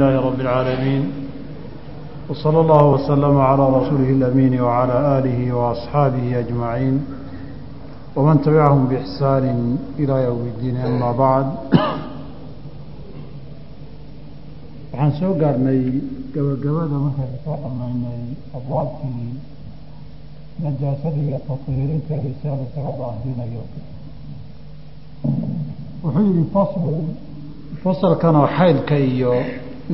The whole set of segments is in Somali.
لله رب العالمين وصلى الله وسلم على رسوله الأمين وعلى آله وأصحابه أجمعين ومن تبعهم بإحسان إلى يوم الدين أما بعد waxaan soo gaarnay gabagabada markaynu soo dhammaynay abwaabtii najaasada iyo tahiirinta risaala isaga baahinayo wuxuu yihi fasl fasalkanoo xaylka iyo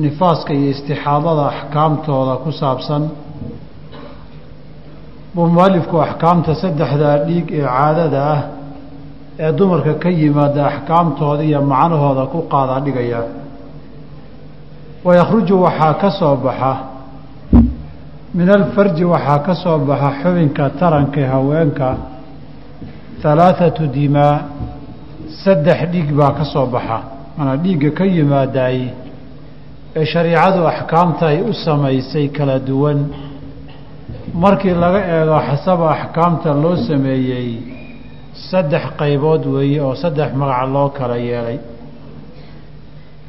nifaaska iyo istixaadada axkaamtooda ku saabsan buu mualifku axkaamta saddexdaa dhiig ee caadada ah ee dumarka ka yimaada axkaamtooda iyo macnahooda ku qaadaa dhigaya. Wayakhruju waxaa ka soo baxa min alfarji waxaa ka soo baxa xubinka taranka haweenka halaathatu dimaa saddex dhiig baa ka soo baxa mana dhiigga ka yimaadaay ee shariicadu axkaamta ay u samaysay kala duwan. Markii laga eego xasaba axkaamta loo sameeyey saddex qaybood weeye oo saddex magac loo kala yeelay.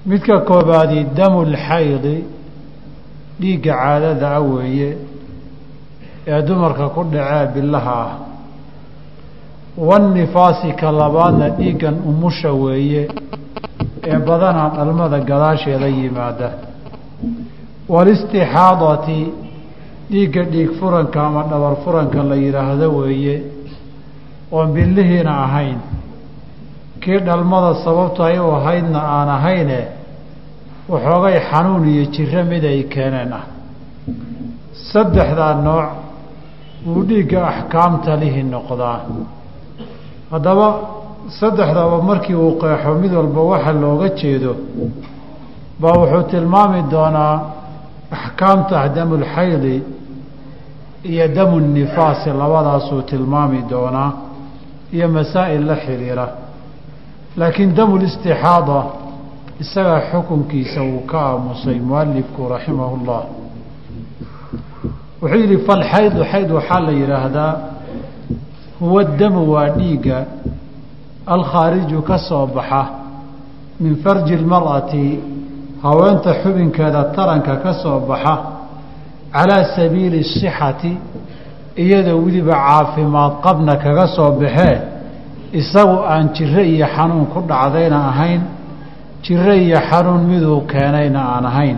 Midka koobaadi damu lxaydi dhiigga caadada ah weeye ee dumarka ku dhacee bilaha ah. Wannifaasi ka labaadna dhiiggan umusha weeye ee badanaa dhalmada gadaasheeda yimaada. Walistixaadati dhiigga dhiig furanka ama dhabar furanka la yidhaahdo weeye oon bilihiina ahayn. Kii dhalmada sababtu ay u ahaydna aan ahayne waxoogay xanuun iyo jiro mid ay keeneen ah. Saddexdaa nooc buu dhiigga axkaamta lihi noqdaa. Haddaba saddexdaba markii uu qeexo mid walba waxa looga jeedo baa wuxuu tilmaami doonaa axkaamta damulxaydi iyo damu nifaasi labadaasuu tilmaami doonaa iyo masaa'il la xidhiira laakiin damulistixaada isagaa xukunkiisa uu ka aamusay mualifku raximahu llah wuxuu yidhi falxaydu xayd waxaa la yidhaahdaa huwa damu waa dhiigga alkhaariju ka soo baxa min farji lmar'ati haweenta xubinkeeda taranka ka soo baxa calaa sabiili sixati iyadoo weliba caafimaad qabna kaga soo baxee isagu aan jiro iyo xanuun ku dhacdayna ahayn jiro iyo xanuun miduu keenayna aan ahayn.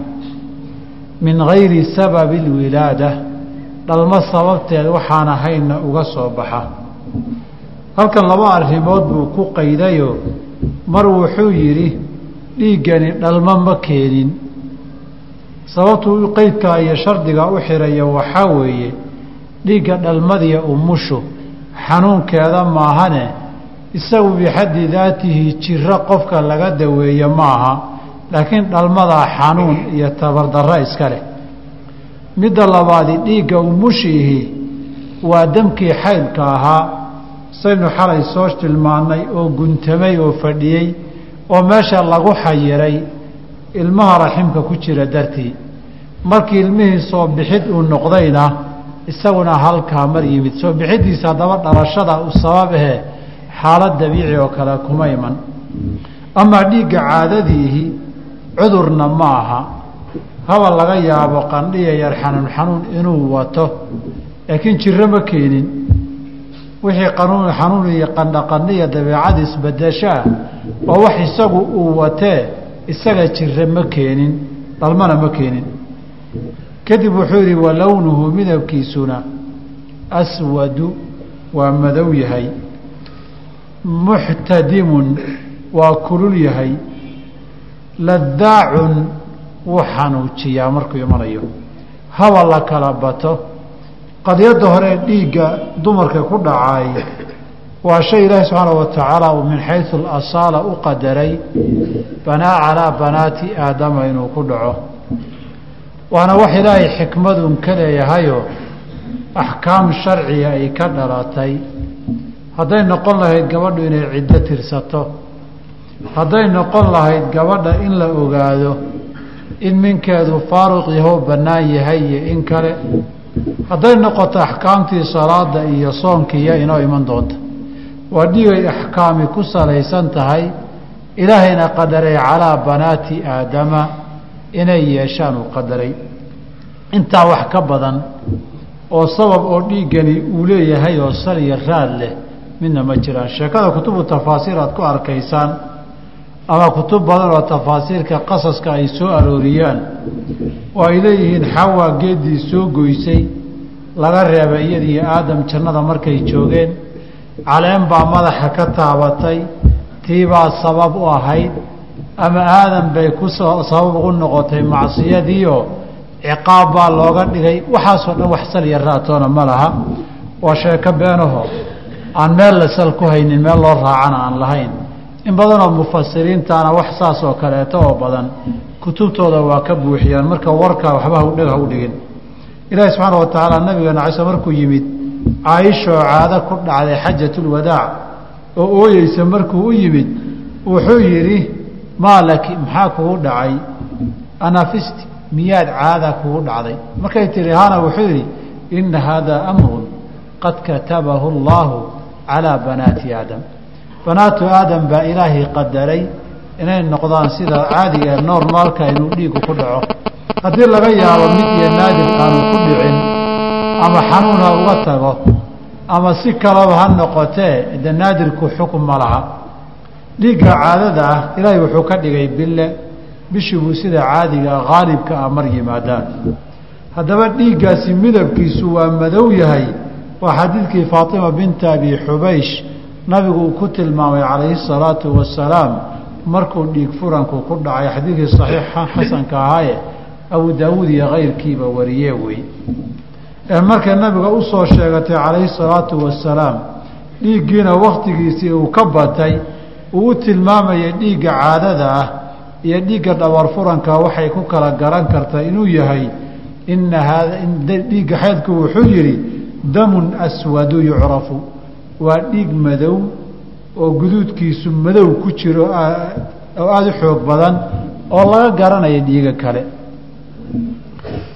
Min gayri sababi alwilaada dhalmo sababteed waxaan ahaynna uga soo baxa halkan laba arrimood buu ku qaydayo. Mar wuxuu yidhi dhiiggani dhalmo ma keenin. Sababtuu qeydkaa iyo shardiga u xirayo waxaa weeye dhiigga dhalmadiya umushu xanuunkeeda maahane isagu bixaddi daatihi jiro qofka laga daweeyo maaha laakiin dhalmadaa xanuun iyo tabardarro iska leh. Midda labaadi dhiigga umushiihi waa damkii xaydka ahaa saynu xalay soo tilmaannay oo guntamay oo fadhiyey oo meesha lagu xayiray ilmaha raximka ku jira dartii. Markii ilmihii soo bixid uu noqdayna isaguna halkaa mar yimid. Soo bixiddiisa haddaba dhalashada u sabab ahe xaalad dabiici oo kale kuma iman. Amaa dhiigga caadadiihi cudurna ma aha. Haba laga yaabo qandhiya yar xanuun xanuun inuu wato. Laakiin jiro ma keenin wixii qanuun xanuun iyo qandha qandhiya dabeecada isbedeshaa waa wax isagu uu watee isaga jiro ma keenin dhalmana ma keenin. Kadib wuxuu yidhi wa lownuhu midabkiisuna aswadu waa madow yahay muxtadimun waa kulul yahay ladaacun wuu xanuujiyaa markuu imanayo. Haba la kala bato qadyadda hore dhiigga dumarka ku dhacaay waa shay ilaahi subxaana wa tacaala uu min xaysu alasaala u qadaray banaa calaa banaati aadama inuu ku dhaco. Waana wax ilaahay xikmadun ka leeyahayoo axkaam sharciga ay ka dhalatay. Hadday noqon lahayd gabadhu inay ciddo tirsato. Hadday noqon lahayd gabadha in la ogaado in minkeedu faaruq yahoo bannaan yahay iyo in kale hadday noqoto axkaamtii salaada iyo soonkiiyo inoo iman doonta waa dhigay axkaami ku salaysan tahay ilaahayna qadaray calaa banaati aadama inay yeeshaan uu qadaray. Intaa wax ka badan oo sabab oo dhiiggani uu leeyahay oo saliya raad leh midna ma jiraan. Sheekada kutubu tafaasiir aad ku arkaysaan ama kutub badan oo tafaasiirka qasaska ay soo arooriyaan oo ay leeyihiin xawaa geeddii soo goysay laga reebay iyadiiyo aadam jannada markay joogeen caleen baa madaxa ka taabatay tiibaa sabab u ahayd ama aadam bay ku sabab ugu noqotay macsiyadiioo ciqaab baa looga dhigay waxaasoo dhan wax sal iyo ma laha. Waa sheeko beenaho aan meel la sal ku haynin meel loo raacana aan lahayn in badanoo mufasiriintaana wax saas oo kaleeto oo badan kutubtooda waa ka buuxiyaan. Marka warkaa waxba dhega u dhigin. Ilaahi subxaana wa tacaala nabigeena caysa markuu yimid caaisha oo caado ku dhacday xajatulwadaac oo ooyeysa markuu u yimid wuxuu yidhi maa laki maxaa kugu dhacay? Anafisti miyaad caada kugu dhacday. Markay tihi hana wuxuu yidhi ina haadaa amrun qad katabahu allaahu calaa banaati aadam banaatu aadam baa ilaahay qadaray inay noqdaan sida caadiga ee normaalka inuu dhiigu ku dhaco. Haddii laga yaabo mid iyo naadir aanu ku dhicin ama xanuun ha uga tago ama si kalaba ha noqotee de naadirku xukun ma laha. Dhiigga caadada ah ilaahay wuxuu ka dhigay bille bishii buu sida caadiga haalibka ah mar yimaadaan. Haddaba dhiiggaasi midabkiisu waa madow yahay waa xadiidkii faatima binta abi xubaysh nabigu uu ku tilmaamay calayhi salaatu wasalaam markuu dhiig furanku ku dhacay xadiidkii saxiixa xasanka ahaaye abu daawuud iyo kayrkiiba wariyee wey. Ee markay nabiga u soo sheegatay calayhi salaatu wasalaam dhiiggiina wakhtigiisii uu ka batay uu u tilmaamayay dhiigga caadada ah iyo dhiigga dhabar furanka waxay ku kala garan kartaa inuu yahay ina haada dhiigga xeydku wuxuu yidhi damun aswadu yucrafu waa dhiig madow oo guduudkiisu madow ku jiro oo aada u xoog badan oo laga garanaya dhiiga kale.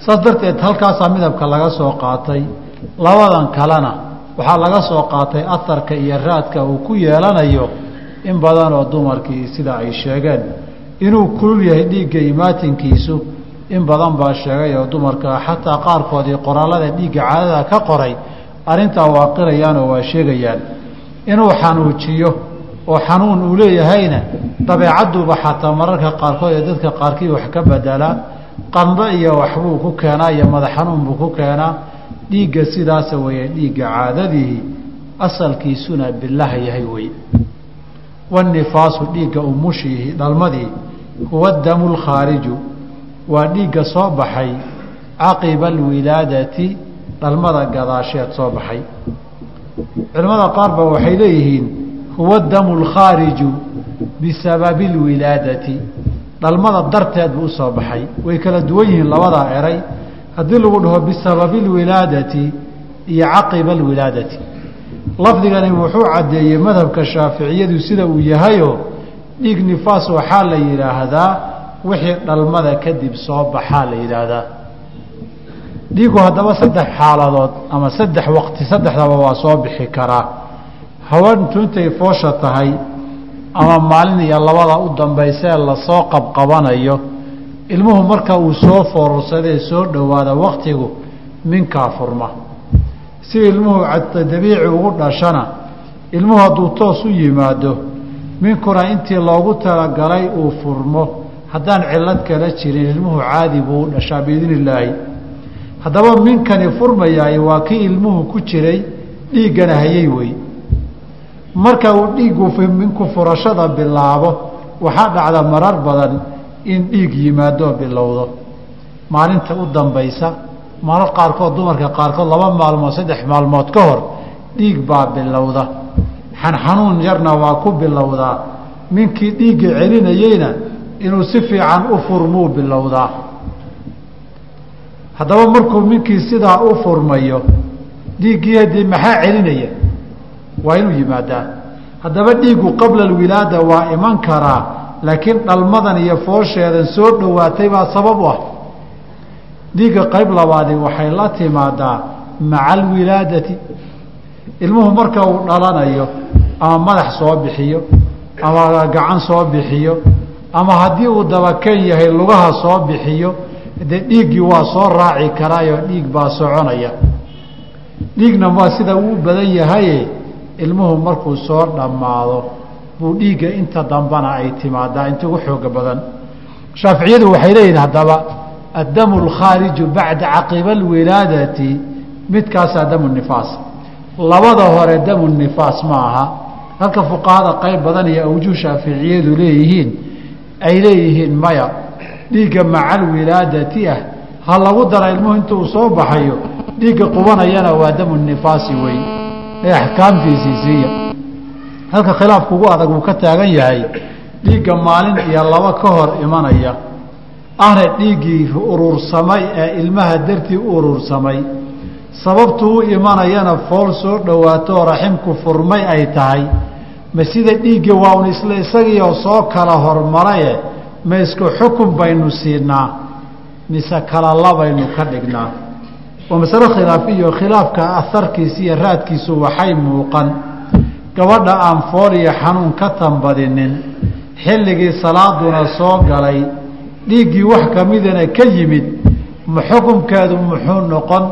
Saas darteed halkaasaa midabka laga soo qaatay. Labadan kalena waxaa laga soo qaatay aharka iyo raadka uu ku yeelanayo in badan oo dumarkii sida ay sheegeen. Inuu kulul yahay dhiigga imaatinkiisu in badan baa sheegay oo dumarka xataa qaarkoodii qoraalada dhiigga caadada ka qoray arrintaa waa qirayaan oo waa sheegayaan. Inuu xanuujiyo oo xanuun uu leeyahayna dabeecadduuba xataa mararka qaarkood ee dadka qaarkii wax ka bedelaa qandho iyo waxbuu ku keenaa iyo madax xanuun buu ku keenaa. Dhiigga sidaasa weeye dhiigga caadadihi asalkiisuna bilah yahay wey wanifaasu dhiigga umushiihi dhalmadii huwa damu lkhaariju waa dhiigga soo baxay caqiba alwilaadati dhalmada gadaasheed soo baxay. Culimmada qaar ba waxay leeyihiin huwa damu lkhaariju bisababi اlwilaadati dhalmada darteed buu u soo baxay. Way kala duwan yihiin labadaa eray. Haddii lagu dhaho bisababi اlwilaadati iyo caqiba alwilaadati lafdigani wuxuu caddeeyey madhabka shaaficiyadu sida uu yahayo dhiig nifaas waxaa la yidhaahdaa wixii dhalmada kadib soo baxaa la yidhaahdaa dhiigu haddaba saddex xaaladood ama saddex waqti saddexdaba waa soo bixi karaa. Haweentu intay foosha tahay ama maalin iyo labada u dambaysee la soo qabqabanayo ilmuhu marka uu soo foorarsadee soo dhowaada waktigu minkaa furma. Si ilmuhu dabiici ugu dhashana ilmuhu hadduu toos u yimaado minkuna intii loogu talagalay uu furmo. Haddaan cillad kala jirin ilmuhu caadi buu u dhashaa biidni illaahi haddaba minkani furmayaay waa kii ilmuhu ku jiray dhiiggana hayay wey. Marka uu dhiiggu minku furashada bilaabo waxaa dhacda marar badan in dhiig yimaadoo bilowdo. Maalinta u dambaysa marar qaarkood dumarka qaarkood laba maalmood saddex maalmood ka hor dhiig baa bilowda. Xanxanuun yarna waa ku bilowdaa. Minkii dhiigga celinayeyna inuu si fiican u furmuu bilowdaa haddaba markuu minkii sidaa u furmayo dhiiggii haddii maxaa celinaya? Waa inuu yimaadaa. Haddaba dhiiggu qabla alwilaada waa iman karaa laakiin dhalmadan iyo foosheedan soo dhowaatay baa sabab u ah. Dhiigga qayb labaadi waxay la timaadaa maca alwilaadati ilmuhu marka uu dhalanayo ama madax soo bixiyo ama gacan soo bixiyo ama haddii uu dabaken yahay lugaha soo bixiyo dee dhiiggii waa soo raaci karaayo dhiig baa soconaya. Dhiigna waa sida uu badan yahaye ilmuhu markuu soo dhammaado buu dhiigga inta dambana ay timaadaa inta ugu xooga badan. Shaaficiyadu waxay leeyihiin haddaba addamu alkhaariju bacda caqiba alwilaadati midkaasaa damu nifaas. Labada hore damu nifaas ma aha. Halka fuqahada qayb badan iyo awjuh shaaficiyadu leeyihiin ay leeyihiin maya dhiigga maca alwilaadati ah ha lagu dara ilmuhu intuu soo baxayo dhiigga qubanayana waa damu nifaasi wey ee axkaamtiisii siiya. Halka khilaafku ugu adag uu ka taagan yahay dhiigga maalin iyo laba ka hor imanaya. Ahna dhiiggii urursamay ee ilmaha dartii u urursamay. Sababtu u imanayana fool soo dhowaato raximku furmay ay tahay. Ma sida dhiiggii waa un isla isagiioo soo kala hormaraye ma isku xukun baynu siinaa mise kala labaynu ka dhignaa. Waa masalo khilaafiyo khilaafka aharkiisa iyo raadkiisu waxay muuqan. Gabadha aan fool iyo xanuun ka tambadinin xilligii salaaduna soo galay dhiiggii wax ka midana ka yimid ma xukumkeedu muxuu noqon?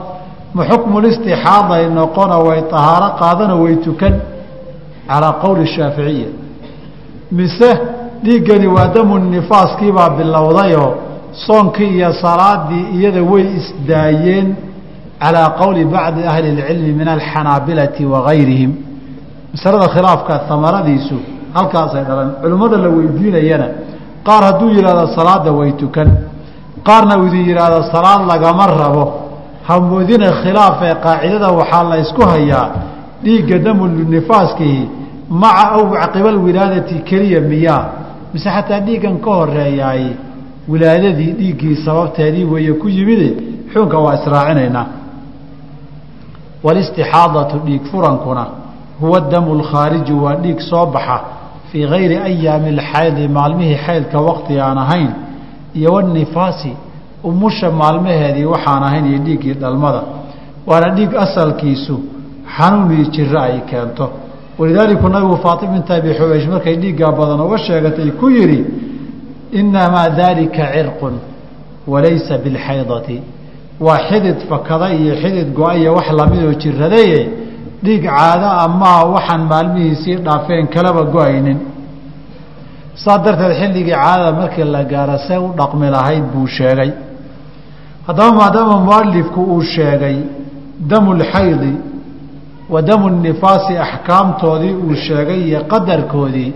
Ma xukmulistixaaday noqono way tahaaro qaadano way tukan? Calaa qowli shaaficiya mise dhiiggani waa damu nifaaskiibaa bilowdayoo soonkii iyo salaadii iyada way isdaayeen calaa qowli bacdi ahli اlcilmi min alxanaabilati wagayrihim masalada khilaafka amaradiisu halkaasay dhalan culimmada la weydiinayana qaar hadduu yidhahdo salaada way tukan qaarna uu idin yidhaahdo salaad lagama rabo. Hamoodina khilaaf ee qaacidada waxaa la ysku hayaa dhiigga damu nifaaskihi maca aw caqiba wilaadati keliya miyaa mise xataa dhiiggan ka horeeyaay wilaadadii dhiiggii sababteedii weeye ku yimide xuunka waa israacinaynaa. Walistixaadatu dhiig furankuna huwa damu lkhaariju waa dhiig soo baxa fii gayri ayaami alxaydi maalmihii xaydka waqti aan ahayn iyo wanifaasi umusha maalmaheedii waxaan ahayn iyo dhiiggii dhalmada. Waana dhiig asalkiisu xanuun iyo jiro ay keento walidaalika nabigu faatima binta abi xubaysh markay dhiiggaa badan uga sheegatay ku yidhi inamaa daalika cirqun walaysa bilxaydati waa xidid fakada iyo xidid go'aya wax lamidoo jiradaye dhiig caado a maa waxaan maalmihiisii dhaafeen kalaba go'aynin saa darteed xilligii caadada markii la gaaro see u dhaqmi lahayd buu sheegay haddaba maadaama mualifku uu sheegay damu lxaydi wa damu nifaasi axkaamtoodii uu sheegay iyo qadarkoodii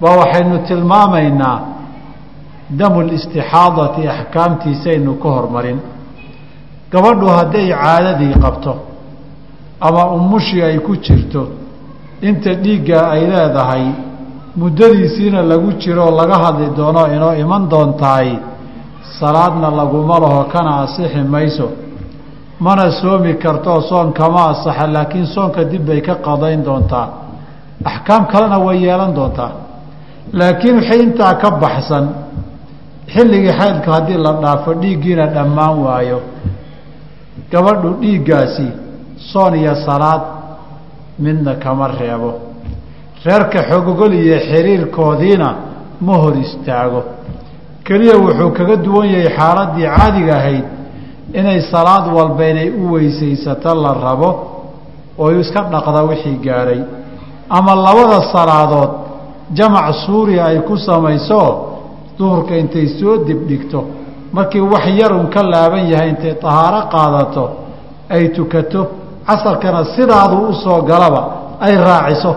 baa waxaynu tilmaamaynaa damu listixaadati axkaamtiisaynu ka hormarin gabadhu hadday caadadii qabto ama umushii ay ku jirto inta dhiigga ay leedahay muddadiisiina lagu jiroo laga hadli doono inoo iman doontahay salaadna laguma laho kana asixi mayso mana soomi kartoo soon kama asaxa laakiin soonka dib bay ka qadayn doontaa. Axkaam kalena way yeelan doontaa. Laakiin wixii intaa ka baxsan. Xilligii xaydka haddii la dhaafo dhiiggiina dhammaan waayo. Gabadhu dhiiggaasi soon iyo salaad midna kama reebo. Reerka xogogol iyo xiriirkoodiina ma hor istaago. Keliya wuxuu kaga duwan yahay xaaladdii caadiga ahayd inay salaad walba inay u weysaysato la rabo oo iska dhaqda wixii gaadhay ama labada salaadood jamac suuriya ay ku samayso duhurka intay soo dibdhigto markii wax yarun ka laaban yahay intay tahaaro qaadato ay tukato casarkana sidaaduu u soo galaba ay raaciso.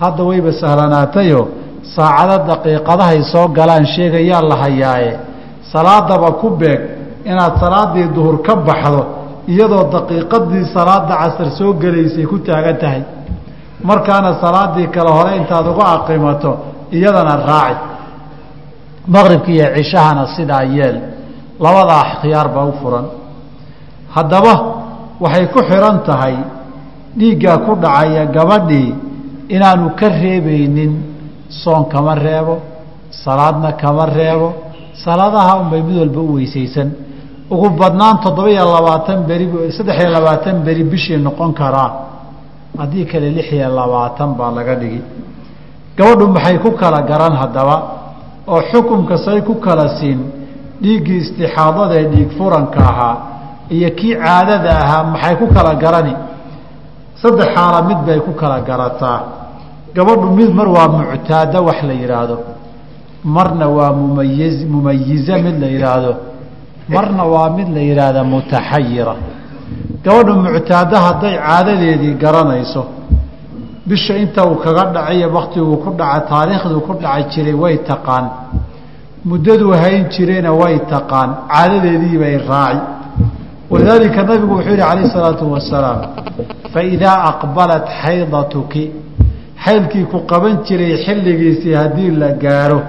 Hadda wayba sahlanaatayo saacado daqiiqadahay soo galaan sheegayaa la hayaaye. Salaadaba ku beeg inaad salaaddii duhur ka baxdo iyadoo daqiiqadii salaada casar soo gelaysay ku taagan tahay. Markaana salaaddii kale hore intaad uga aqimato iyadana raaci. Maqribka iyo cishahana sidaa yeel. Labadaa khiyaar baa u furan. Haddaba waxay ku xihan tahay dhiiggaa ku dhacaya gabadhii inaanu ka reebaynin soon kama reebo salaadna kama reebo salaadaha unbay mid walba u weysaysan ugu badnaan toddoba iyo labaatan beri saddex iyo labaatan beri bishii noqon karaa. Haddii kale lix iyo labaatan baa laga dhigi. Gabadhu maxay ku kala garan haddaba? Oo xukunka say ku kala siin dhiiggii istixaadadaee dhiig furanka ahaa iyo kii caadada ahaa maxay ku kala garani? Saddex xaala mid bay ku kala garataa. Gabadhu mid mar waa muctaada wax la yidhaahdo marna waa mumayiz mumayiza mid la yidhaahdo marna waa mid la yidhaahda mutaxayira gabadhu muctaado hadday caadadeedii garanayso bisha inta uu kaga dhacayo waktiguu ku dhaca taariikhduu ku dhaca jiray way taqaan. Muddaduu hayn jirayna way taqaan. Caadadeedii bay raaci walidaalika nabigu wuxuu yihi calayh isalaatu wasalaam faidaa aqbalat xaydatuki xaydkii ku qaban jiray xilligiisii haddii la gaaro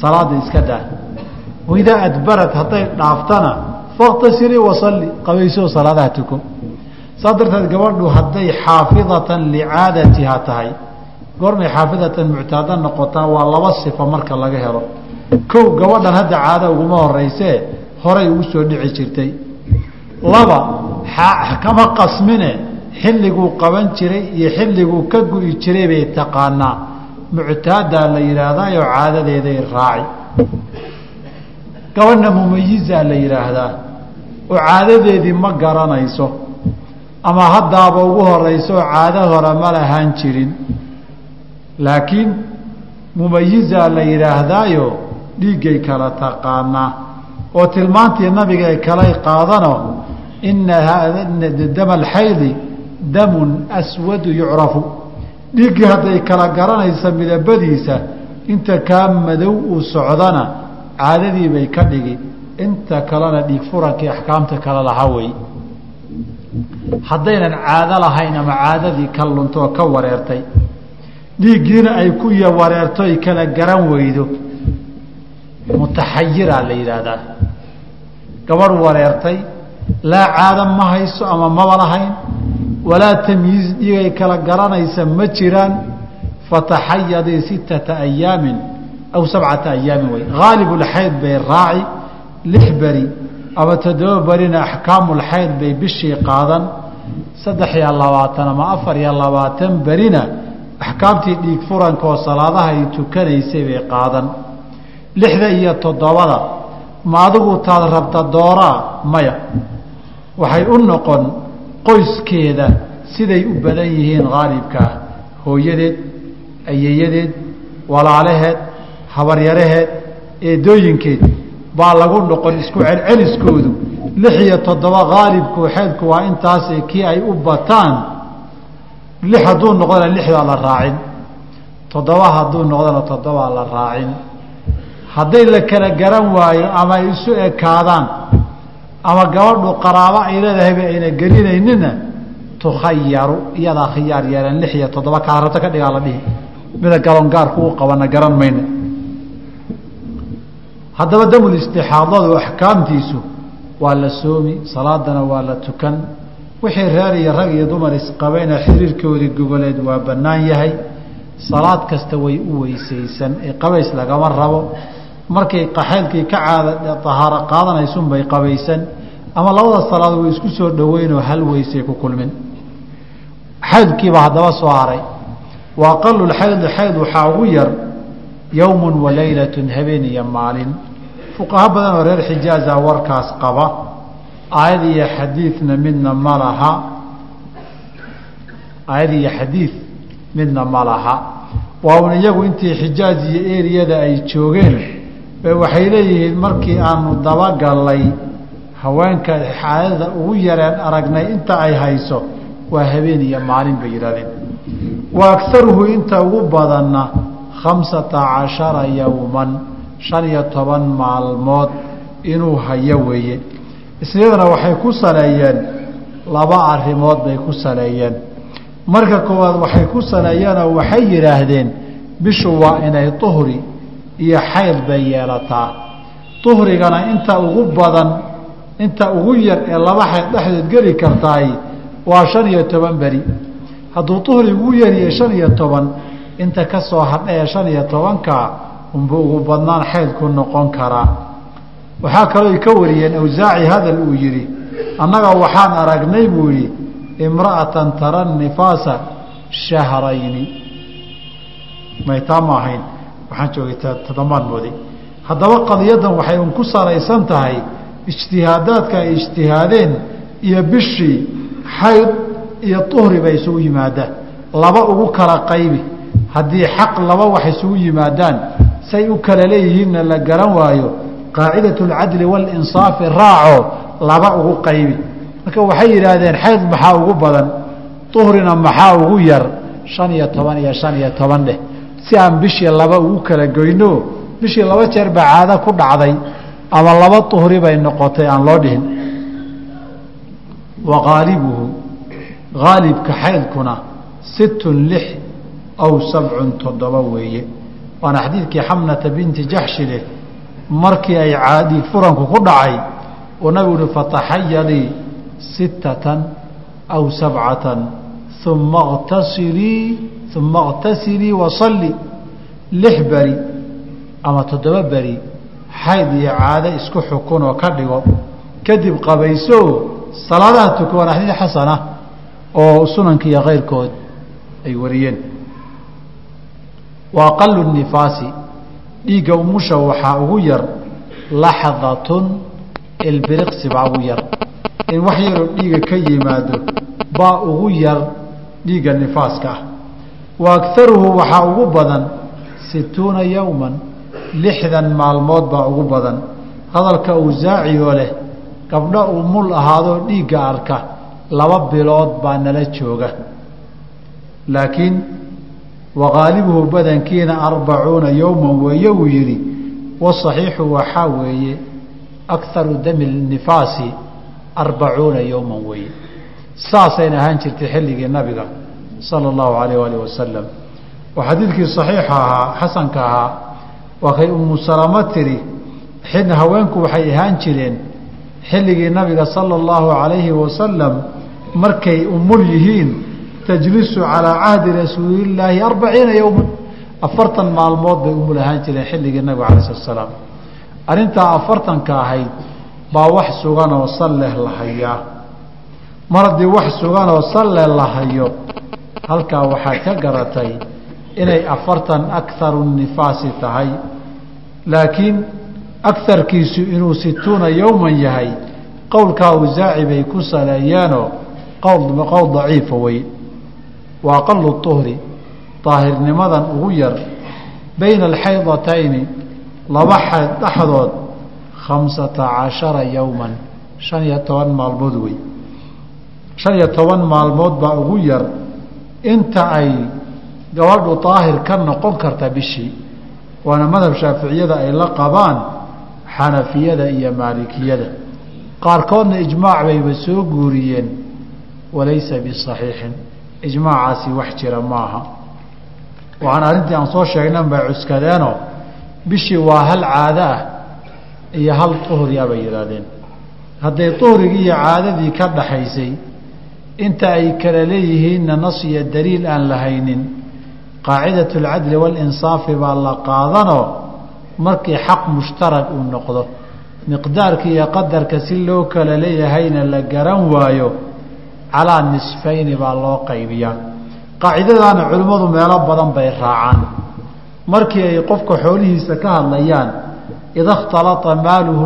salaada iska daa waidaa adbarat hadday dhaaftana faktasilii wasalli qabaysoo salaadaha tuko saas darteed gabadhu hadday xaafidatan licaadatiha tahay goormay xaafidatan muctaado noqotaa waa laba sifo marka laga helo kow gabadhan hadda caado uguma horeysee horay ugu soo dhici jirtay laba kama qasmine xilliguu qaban jiray iyo xilliguu ka gu'i jiray bay taqaanaa muctaadaa la yidhaahdaayoo caadadeeday raaci gabadhna mumayizaa la yidhaahdaa oo caadadeedii ma garanayso ama haddaaba ugu horeyso oo caado hore ma lahaan jirin. Laakiin mumayizaa la yidhaahdaayo dhiiggay kala taqaanaa oo tilmaantii nabiga ay kalay qaadano ina dama alxaydi damun aswadu yucrafu. Dhiiggii hadday kala garanaysa midabadiisa inta kaa madow uu socdana caadadii bay ka dhigi inta kalena dhiig furankii axkaamta kale lahaa wey. Haddaynan caado lahayn ama caadadii ka lunto oo ka wareertay dhiiggiina ay ku wareerto ay kala garan weydo. Mutaxayiraa la yidhaahdaa. Gabadh wareertay laa caado ma hayso ama maba lahayn walaa tamyiiz dhiigay kala garanaysa ma jiraan fataxayadii sittata ayaamin aw sabcata ayaamin wey haalibulxayd bay raaci lix beri ama toddoba berina axkaamulxayd bay bishii qaadan saddex iyo labaatan ama afar iyo labaatan berina axkaamtii dhiig furanka oo salaadaha ay tukanaysay bay qaadan lixda iyo toddobada ma adigu taad rabta dooraa maya waxay u noqon qoyskeeda siday u badan yihiin haalibkaa hooyadeed ayeeyadeed walaalaheed habaryaraheed eedooyinkeed baa lagu noqon isku celceliskoodu. lix iyo toddoba haalibku xeedku waa intaas kii ay u bataan. lix hadduu noqdana lixdaa la raacin. toddoba hadduu noqdana toddobaa la raacin. hadday la kala garan waayo ama ay isu ekaadaan ama gabadhu qaraabo ay leedahayba ayna gelinaynina tukhayaru iyadaa khiyaar yeelan. lix iyo toddoba kaa rabto ka dhigaa la dhihi. mida galongaarku u qabana garan mayna haddaba damulistixaadadu axkaamtiisu waa la soomi salaadana waa la tukan. Wixii reer iyo rag iyo dumar isqabayna xiriirkoodii gogoleed waa bannaan yahay. Salaad kasta way u weysaysan ee qabays lagama rabo. Markay qaxeylkii ka caada tahaaro qaadanaysunbay qabaysan. Ama labada salaadood way isku soo dhoweynoo hal weysay ku kulmin. Xaydkiiba haddaba soo haray. Wa aqalulxaydi xayd waxaa ugu yar yowmun wa leylatun habeen iyo maalin. Fuqaho badan oo reer xijaaza warkaas qaba. Aayad iyo xadiidna midna ma laha. Aayad iyo xadiid midna ma laha. Waa un iyagu intii xijaaj iyo eriyada ay joogeen waxay leeyihiin markii aanu dabagallay haweenka xaadada ugu yareen aragnay inta ay hayso waa habeen iyo maalin bay yidhahdeen. Wa agaruhu inta ugu badanna khamsata cashara yowman shan iyo toban maalmood inuu hayo weeye. Isniyadana waxay ku saleeyeen laba arrimood bay ku saleeyeen marka koowaad waxay ku saleeyeenoo waxay yidhaahdeen bishu waa inay duhri iyo xayd bay yeelataa. Duhrigana inta ugu badan inta ugu yar ee laba xayd dhexdood geli kartaay waa shan iyo toban beri. Hadduu duhri ugu yariyo shan iyo toban inta ka soo hadhaee shan iyo tobanka unba ugu badnaan xaydku noqon karaa waxaa kaloo ka wariyeen awsaaci hadal uu yidhi annaga waxaan aragnay buu yidhi imra'atan tara nifaasa shahrayni. Maytaa ma ahayn waxaan joogay toddomaan mooday haddaba qadiyadan waxay un ku salaysan tahay ijtihaadaadka ay ijtihaadeen iyo bishii xayd iyo tuhri bay isugu yimaadaan laba ugu kala qaybi haddii xaq laba wax isugu yimaadaan say u kala leeyihiinna la garan waayo qaacidat اlcadli wاlinsaafi raaco laba ugu qaybi. Marka waxay yidhaahdeen xayd maxaa ugu badan? Uhrina maxaa ugu yar? Shan iyo toban iyo shan iyo toban dheh. Si aan bishii laba ugu kala goyno bishii laba jeer baa caado ku dhacday. Ama laba uhri bay noqotay aan loo dhihin. Wa qaalibuhu haalibka xaydkuna sittun lix aw sabcun toddoba weeye. Waana xadiidkii xamnata binti jaxshi leh markii ay caadii furanku ku dhacay uu nabigu uhi fataxayadii sittatan aw sabcatan uma اqtasilii uma اqtasilii wasalli lix beri ama toddoba beri xayd iyo caado isku xukun oo ka dhigo. Kadib qabayso salaadaha tuko waana xadiid xasana oo sunanka iyo keyrkood ay wariyeen wa aqalu nifaasi. Dhiigga umusha waxaa ugu yar laxdatun ilbiriqsi baa ugu yar. In wax yaroo dhiiga ka yimaado baa ugu yar dhiigga nifaaska ah. Wa agaruhu waxaa ugu badan situuna yowman lixdan maalmood baa ugu badan. Hadalka awsaaci oo leh gabdho umul ahaadoo dhiigga arka laba bilood baa nala jooga. Laakiin waqaalibuhu badankiina arbacuuna yowman weeye uu yidhi wasaxiixu waxaa weeye akaru dami nifaasi arbacuuna yowman weeye saasayna ahaan jirtay xilligii nabiga sala allahu alayh alih wasalam oo xadiidkii saxiixa ahaa xasanka ahaa waa kay umu salamo tiri xidna haweenku waxay ahaan jireen xilligii nabiga sala allahu calayhi wasalam markay umul yihiin tajlisu calaa cahdi rasuulillaahi arbaciina yowman afartan maalmood bay umul ahaan jireen xilligii nabiga alay slat slaam arrintaa afartanka ahayd baa wax suganoo salleh la mar haddii wax suganoo salleh la hayo halkaa waxaad ka garatay inay afartan akaru nifaasi tahay. Laakiin akarkiisu inuu situuna yowman yahay qowlkaa awsaaci bay ku saleeyeenoo qowl daciifa wey wa aqalu uhri daahirnimadan ugu yar bayna alxaydatayni laba xayd dhexdood khamsata cashara yowman shan iyo toban maalmood wey. Shan iyo toban maalmood baa ugu yar inta ay gabadhu daahir ka noqon karta bishii waana madhab shaaficiyada ay la qabaan xanafiyada iyo maalikiyada. Qaarkoodna ijmaac bayba soo guuriyeen walaysa bisaxiixin ijmaacaasi wax jira maaha. Waxaan arrintii aan soo sheegnan bay cuskadeenoo bishii waa hal caado ah iyo hal uhri ah bay yidhaahdeen. Hadday uhrigii iyo caadadii ka dhaxaysay inta ay kala leeyihiinna nas iyo daliil aan la haynin qaacidat alcadli waalinsaafi baa la qaadanoo markii xaq mushtarag uu noqdo. Miqdaarka iyo qadarka si loo kala leeyahayna la garan waayo calaa nisfayni baa loo qaybiyaa. Qaacidadaana culimmadu meelo badan bay raacaan. Markii ay qofka xoolihiisa ka hadlayaan ida اkhtalaa maaluhu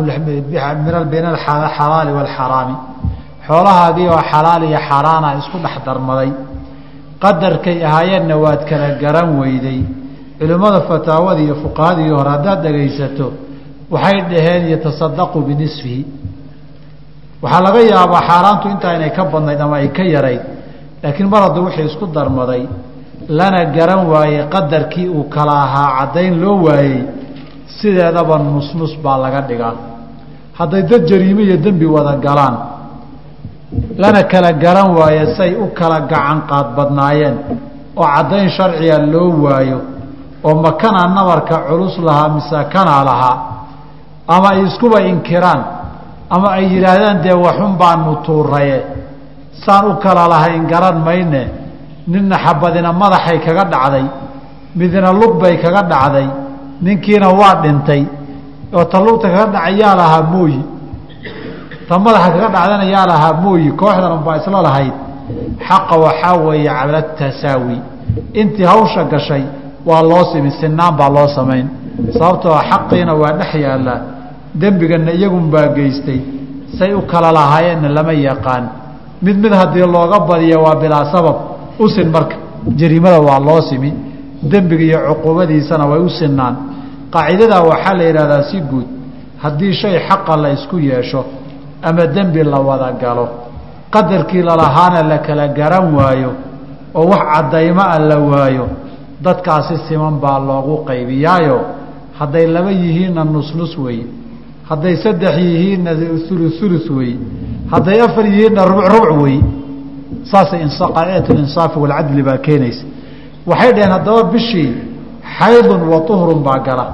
bayna alxalaali wاlxaraami xoolahaagii oo xalaal iyo xaaraana isku dhex darmaday. Qadarkay ahaayeenna waad kala garan weyday. Culimmada fataawadii iyo fuqahadii hore haddaad dhegaysato waxay dhaheen yatasadaqu binisfihi waxaa laga yaabaa xaaraantu intaa inay ka badnayd ama ay ka yarayd laakiin mar hadduu wixii isku darmaday lana garan waayey qadarkii uu kala ahaa caddayn loo waayey sideedaba nusnus baa laga dhigaa. Hadday dad jariime iyo dembi wada galaan lana kala garan waayo say u kala gacan qaad badnaayeen oo caddayn sharciga loo waayo oo makanaa nabarka culus lahaa mise kanaa lahaa ama ay iskuba inkiraan ama ay yidhaahdaan dee waxun baanu tuuraye saan u kala lahayn garan mayne. Ninna xabadina madaxay kaga dhacday. Midna lug bay kaga dhacday. Ninkiina waa dhintay. Oo ta lugta kaga dhacay yaa lahaa mooyi. Ta madaxa kaga dhacdana yaa lahaa mooyi. Kooxdan unbaa isla lahayd. Xaqa waxaa weeye cala tasaawi intii hawsha gashay waa loo simi sinaan baa loo samayn. Sababtoo xaqiina waa dhex yaallaa dembigana iyagunbaa geystay. Say u kala lahaayeenna lama yaqaan. Mid mid haddii looga badiya waa bilaa sabab. U sin marka. Jariimada waa loo simi. Dembiga iyo cuquubadiisana way u sinaan qaacidadaa waxaa la yidhahdaa si guud. Haddii shay xaqa la isku yeesho ama dembi la wada galo qadarkii lalahaana la kala garan waayo oo wax caddaymo a la waayo dadkaasi siman baa loogu qaybiyaayo. Hadday laba yihiinna nusnus weeye hadday saddex yihiinna ulusulus weeye hadday afar yihiinna rubuc rubuc weeye saasay qaacidatlinsaafi walcadli baa keenaysa. Waxay dhaheen haddaba bishii xaydun wa uhrun baa gala.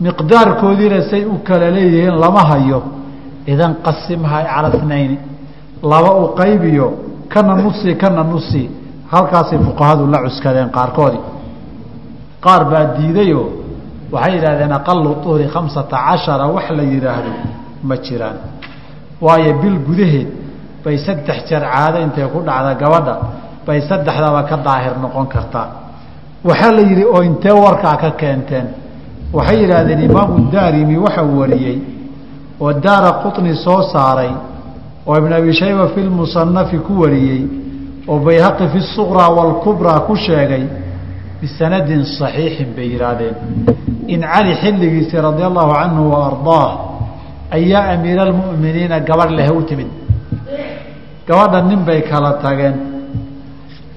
Miqdaarkoodiina say u kala leeyihiin lama hayo. Idan qasimha cala nayni laba u qaybiyo kana nusi kana nusi halkaasay fuqahadu la cuskadeen qaarkoodii qaar baa diidayoo waxay yidhahdeen aqalu uhri khamsata cashara wax la yidhaahdo ma jiraan waayo bil gudaheed bay saddex jeer caado intay ku dhacda gabadha bay saddexdaba ka daahir noqon kartaa waxaa la yidhi oo intee warkaa ka keenteen waxay yidhaahdeen imaamu daarimi waxau wariyey oo daara quطni soo saaray oo ibn abi shayba fi lmusanafi ku wariyey oo bayhaqi fi suqraa wاlkubraa ku sheegay bisanadin صaxiixin bay yidhaahdeen in cali xilligiisii radia allahu canhu wa ardaah ayaa amiira almu'miniina gabadh leh u timid gabadha nin bay kala tageen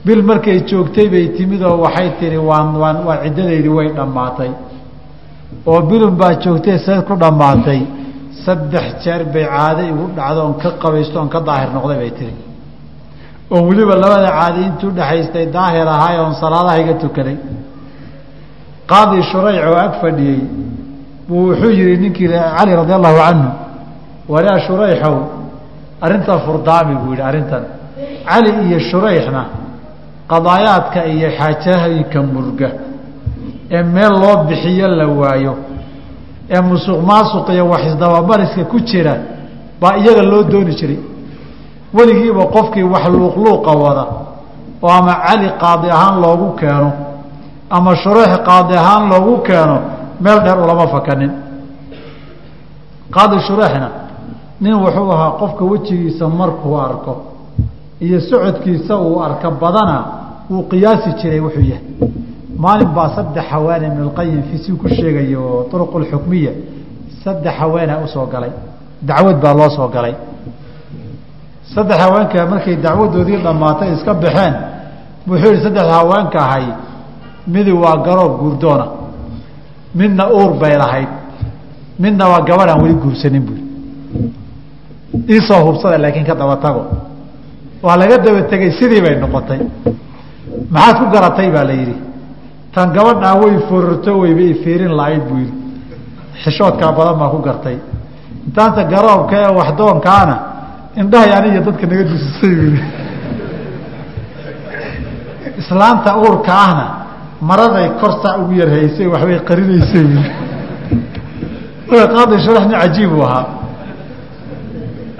bil markay joogtay bay timid oo waxay tihi waan waan waa ciddadeydii way dhammaatay oo bilun baa joogtay seed ku dhammaatay saddex jeer bay caado igu dhacdo oon ka qabaysto oon ka daahir noqday bay tihi oo weliba labada caadi intuu dhexaystay daahir ahaay oon salaadaha iga tukaday qaadi shurayc oo ag fadhiyey buu wuxuu yihi ninkii cali radi allahu canhu walaa shurayxow arrinta furdaami buu yihi arrintan. Cali iyo shurayxna qadaayaadka iyo xaajahayka murga ee meel loo bixiyo la waayo ee musuq maasuq iyo wax isdabamariska ku jira baa iyaga loo dooni jiray. Weligiiba qofkii wax luuqluuqa wada oo ama cali qaadi ahaan loogu keeno ama shuruux qaadi ahaan loogu keeno meel dheer ulama fakanin. Qaadi shuruuxna nin wuxuu ahaa qofka wejigiisa markuu arko iyo socodkiisa uu arka badana wuu qiyaasi jiray wuxuu yahay. Maalin baa saddex haween ibnulqayim fisi ku sheegaya oo turuqulxukmiya saddex haweenaa u soo galay. Dacwad baa loo soo galay. Saddex haweenka markay dacwadoodii dhammaatay iska baxeen wuxuu yihi saddex haweenka ahay midi waa garoob guurdoona midna uur bay lahayd midna waa gabadh aan weli guursanin bui iisoo hubsada laakiin ka daba waa laga daba tegey sidii bay noqotay. Maxaad ku garatay baa la yidhi. Tan gabadhaa way fororto weyba ifiirin lahayd buu yidhi. Xishoodkaa badan baa ku gartay. Intaanta garoobka ee waxdoonkaana indhahay aniga dadka naga dusisay buu yidhi. Islaanta uurka ahna maraday korsaa ugu yarhaysay waxbay qarinaysay. Qaadi sharax nin cajiib uu ahaa.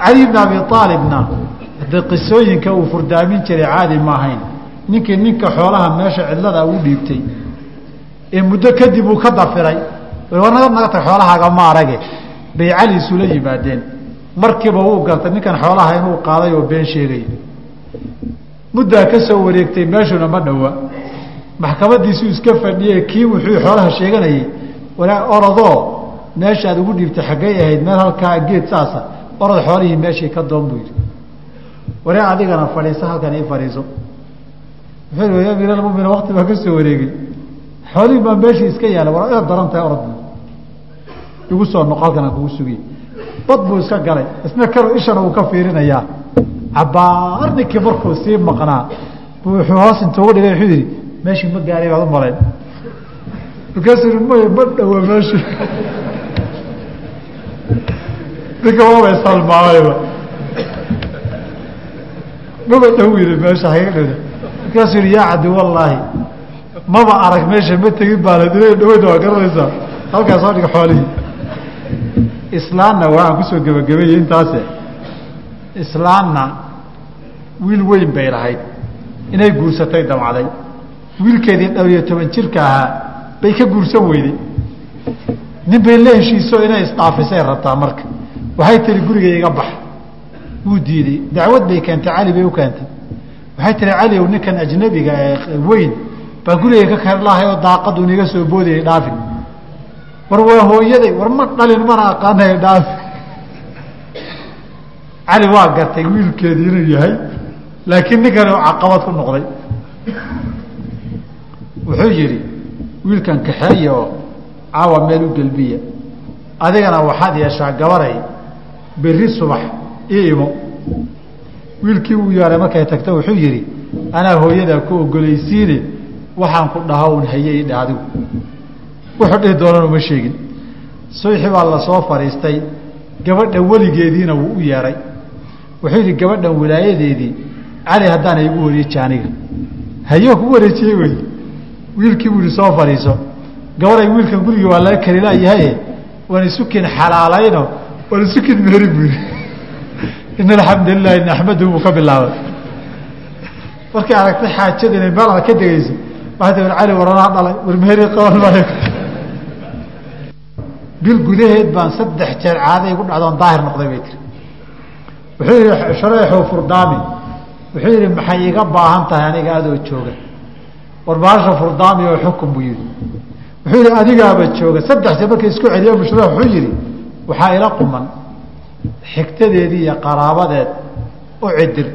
Cali bn abi aalibna de qisooyinka uu furdaamin jiray caadi ma ahayn. Ninkii ninka xoolaha meesha cidlada ugu dhiibtay. Ee muddo kadib uu ka dafiray. War naga naga tag xoolahaaga ma arage. Bay cali isula yimaadeen. Markiiba wuu gartay ninkan xoolaha inuu qaaday oo been sheegay. Muddaa ka soo wareegtay meeshuna ma dhowa maxkamadiisuu iska fadhiye kii wuxuu xoolaha sheeganayay walaa orodoo meeshaad ugu dhiibtay xaggay ahayd meel halkaa geed saasa orod xoolihii meeshii ka doon buu yidhi. Waree adigana fadhiiso halkan ii fadhiiso. Wuxuu ya amiir wakti baa ka soo wareegay. Xoolihii baa meeshii iska yaalla war inaad daran tahay orod igu soo noqo halkan aan kugu sugiy bad buu iska galay isna karo ishana uu ka fiirinayaa. Cabaar ninkii markuu sii maqnaa wuxuu hoos intuugu dhigay wuxuu yidhi meeshii ma gaaray baad u malayn. Markaasuu maya ma dhawa meeshii ninka waabay salmaamayba maba dhow yiri meesha haga dhowda markaasuu yihi yaa cabdi wallaahi maba arag meesha ma tegin baana dila dhaweyna waa garanaysaa halkaas soo dhiga xoolihii. Islaanna waxaan ku soo gebagabeeyey intaase. Islaanna wiil weyn bay lahayd. Inay guursatay damcday wiilkeedii dhowr iyo toban jirka ahaa bay ka guursan weyday nin bay la heshiiso inay isdhaafisay rabtaa marka. Waxay tiri guriga iga bax. Wuu diiday dacwad bay keentay cali bay u keentay. Waxay tiri cali ow ninkan ajnabiga ee weyn baa guriga ka kar lahay oo daaqadu niga soo boodayay dhaafi. War waa hooyaday war ma dhalin mana aqaanay dhaafi. Cali waa gartay wiilkeedii inuu yahay laakiin ninkani caqabad ku noqday wuxuu yidhi wiilkan kaxeeya oo caawa meel u gelbiya. Adigana waxaad yeeshaa gabaray berri subax ii imo. Wiilkii uu yeeray markay tagto wuxuu yidhi anaa hooyadaa ku ogolaysiine waxaan ku dhaha un haye idha adigu. Wuxuu dhihi doonan uma sheegin. Subaxii baa la soo fadhiistay gabadha weligeediina wuu u yeeray. Wuxuu yidhi gabadhan wilaayadeedii cali haddaana igu wareeji aniga haye ku wareejiyey wey wiilkii buu ihi soo fadhiiso. Gabaday wiilkan gurigii waa laga karilayahaye waan isukin xalaalayno waan isukin meheri buu yihi in alxamdu lilahi naxmaduhu buu ka bilaabay. Markay aragtay xaajada inay meel aad ka degeyso waxay war cali waranaa dhalay war meheri qaban maayo. Bil gudaheed baan saddex jeer caaday igu dhacdoon daahir noqday bay tiri. Wuxuu yihi shareexu furdaami wuxuu yihi maxay iga baahan tahay aniga adoo jooga war baasha furdaami oo xukun buu yihi wuxuu yihi adigaaba jooga. Saddex jeer markay isku celiyo mushra wuxuu yihi waxaa ila quman xigtadeedii iyo qaraabadeed u cidir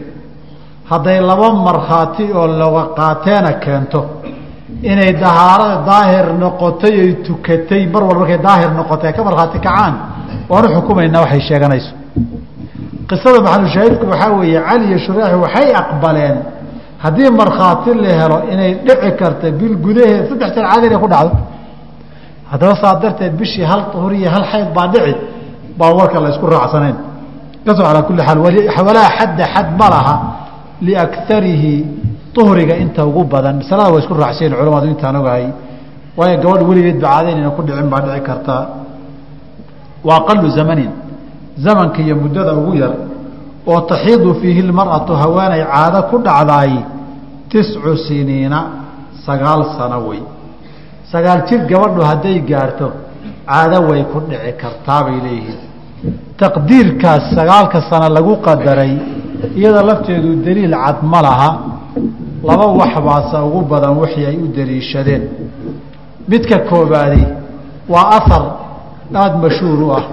hadday laba markhaati oo laga qaateena keento inay dahaarada daahir noqotay ay tukatay mar walba markay daahir noqotay ka markhaati kacaan waanu xukumaynaa waxay sheeganayso. Qisada maxalushaahidku waxaa weeye cali iyo shureexi waxay aqbaleen haddii markhaati la helo inay dhici karta bil gudaheed saddex caadi inay ku dhacdo. Haddaba saa darteed bishii hal huriya hal xayd baa dhici baan warka la raacsanayn. Kasoo calaa kulli xaal walaa xadda xad ma laha liakarihi uhriga inta ugu badan. Masalada waa isku raacsayen culamadu intaan ogahay. Waayo gabadh weligeed ba caadaynayna ku dhicin baa dhici kartaa wa aqalu zamanin. Zamanka iyo muddada ugu yar oo taxiidu fiihi lmar'atu haweenay caado ku dhacdaay tiscu siniina sagaal sano wey. Sagaal jir gabadhu hadday gaarto caado way ku dhici kartaa bay leeyihiin. Taqdiirkaas sagaalka sano lagu qadaray iyada lafteedu daliil cad ma laha. Laba wax baase ugu badan wixii ay u daliishadeen. Midka koobaadi waa ahar aada mashhuur u ah.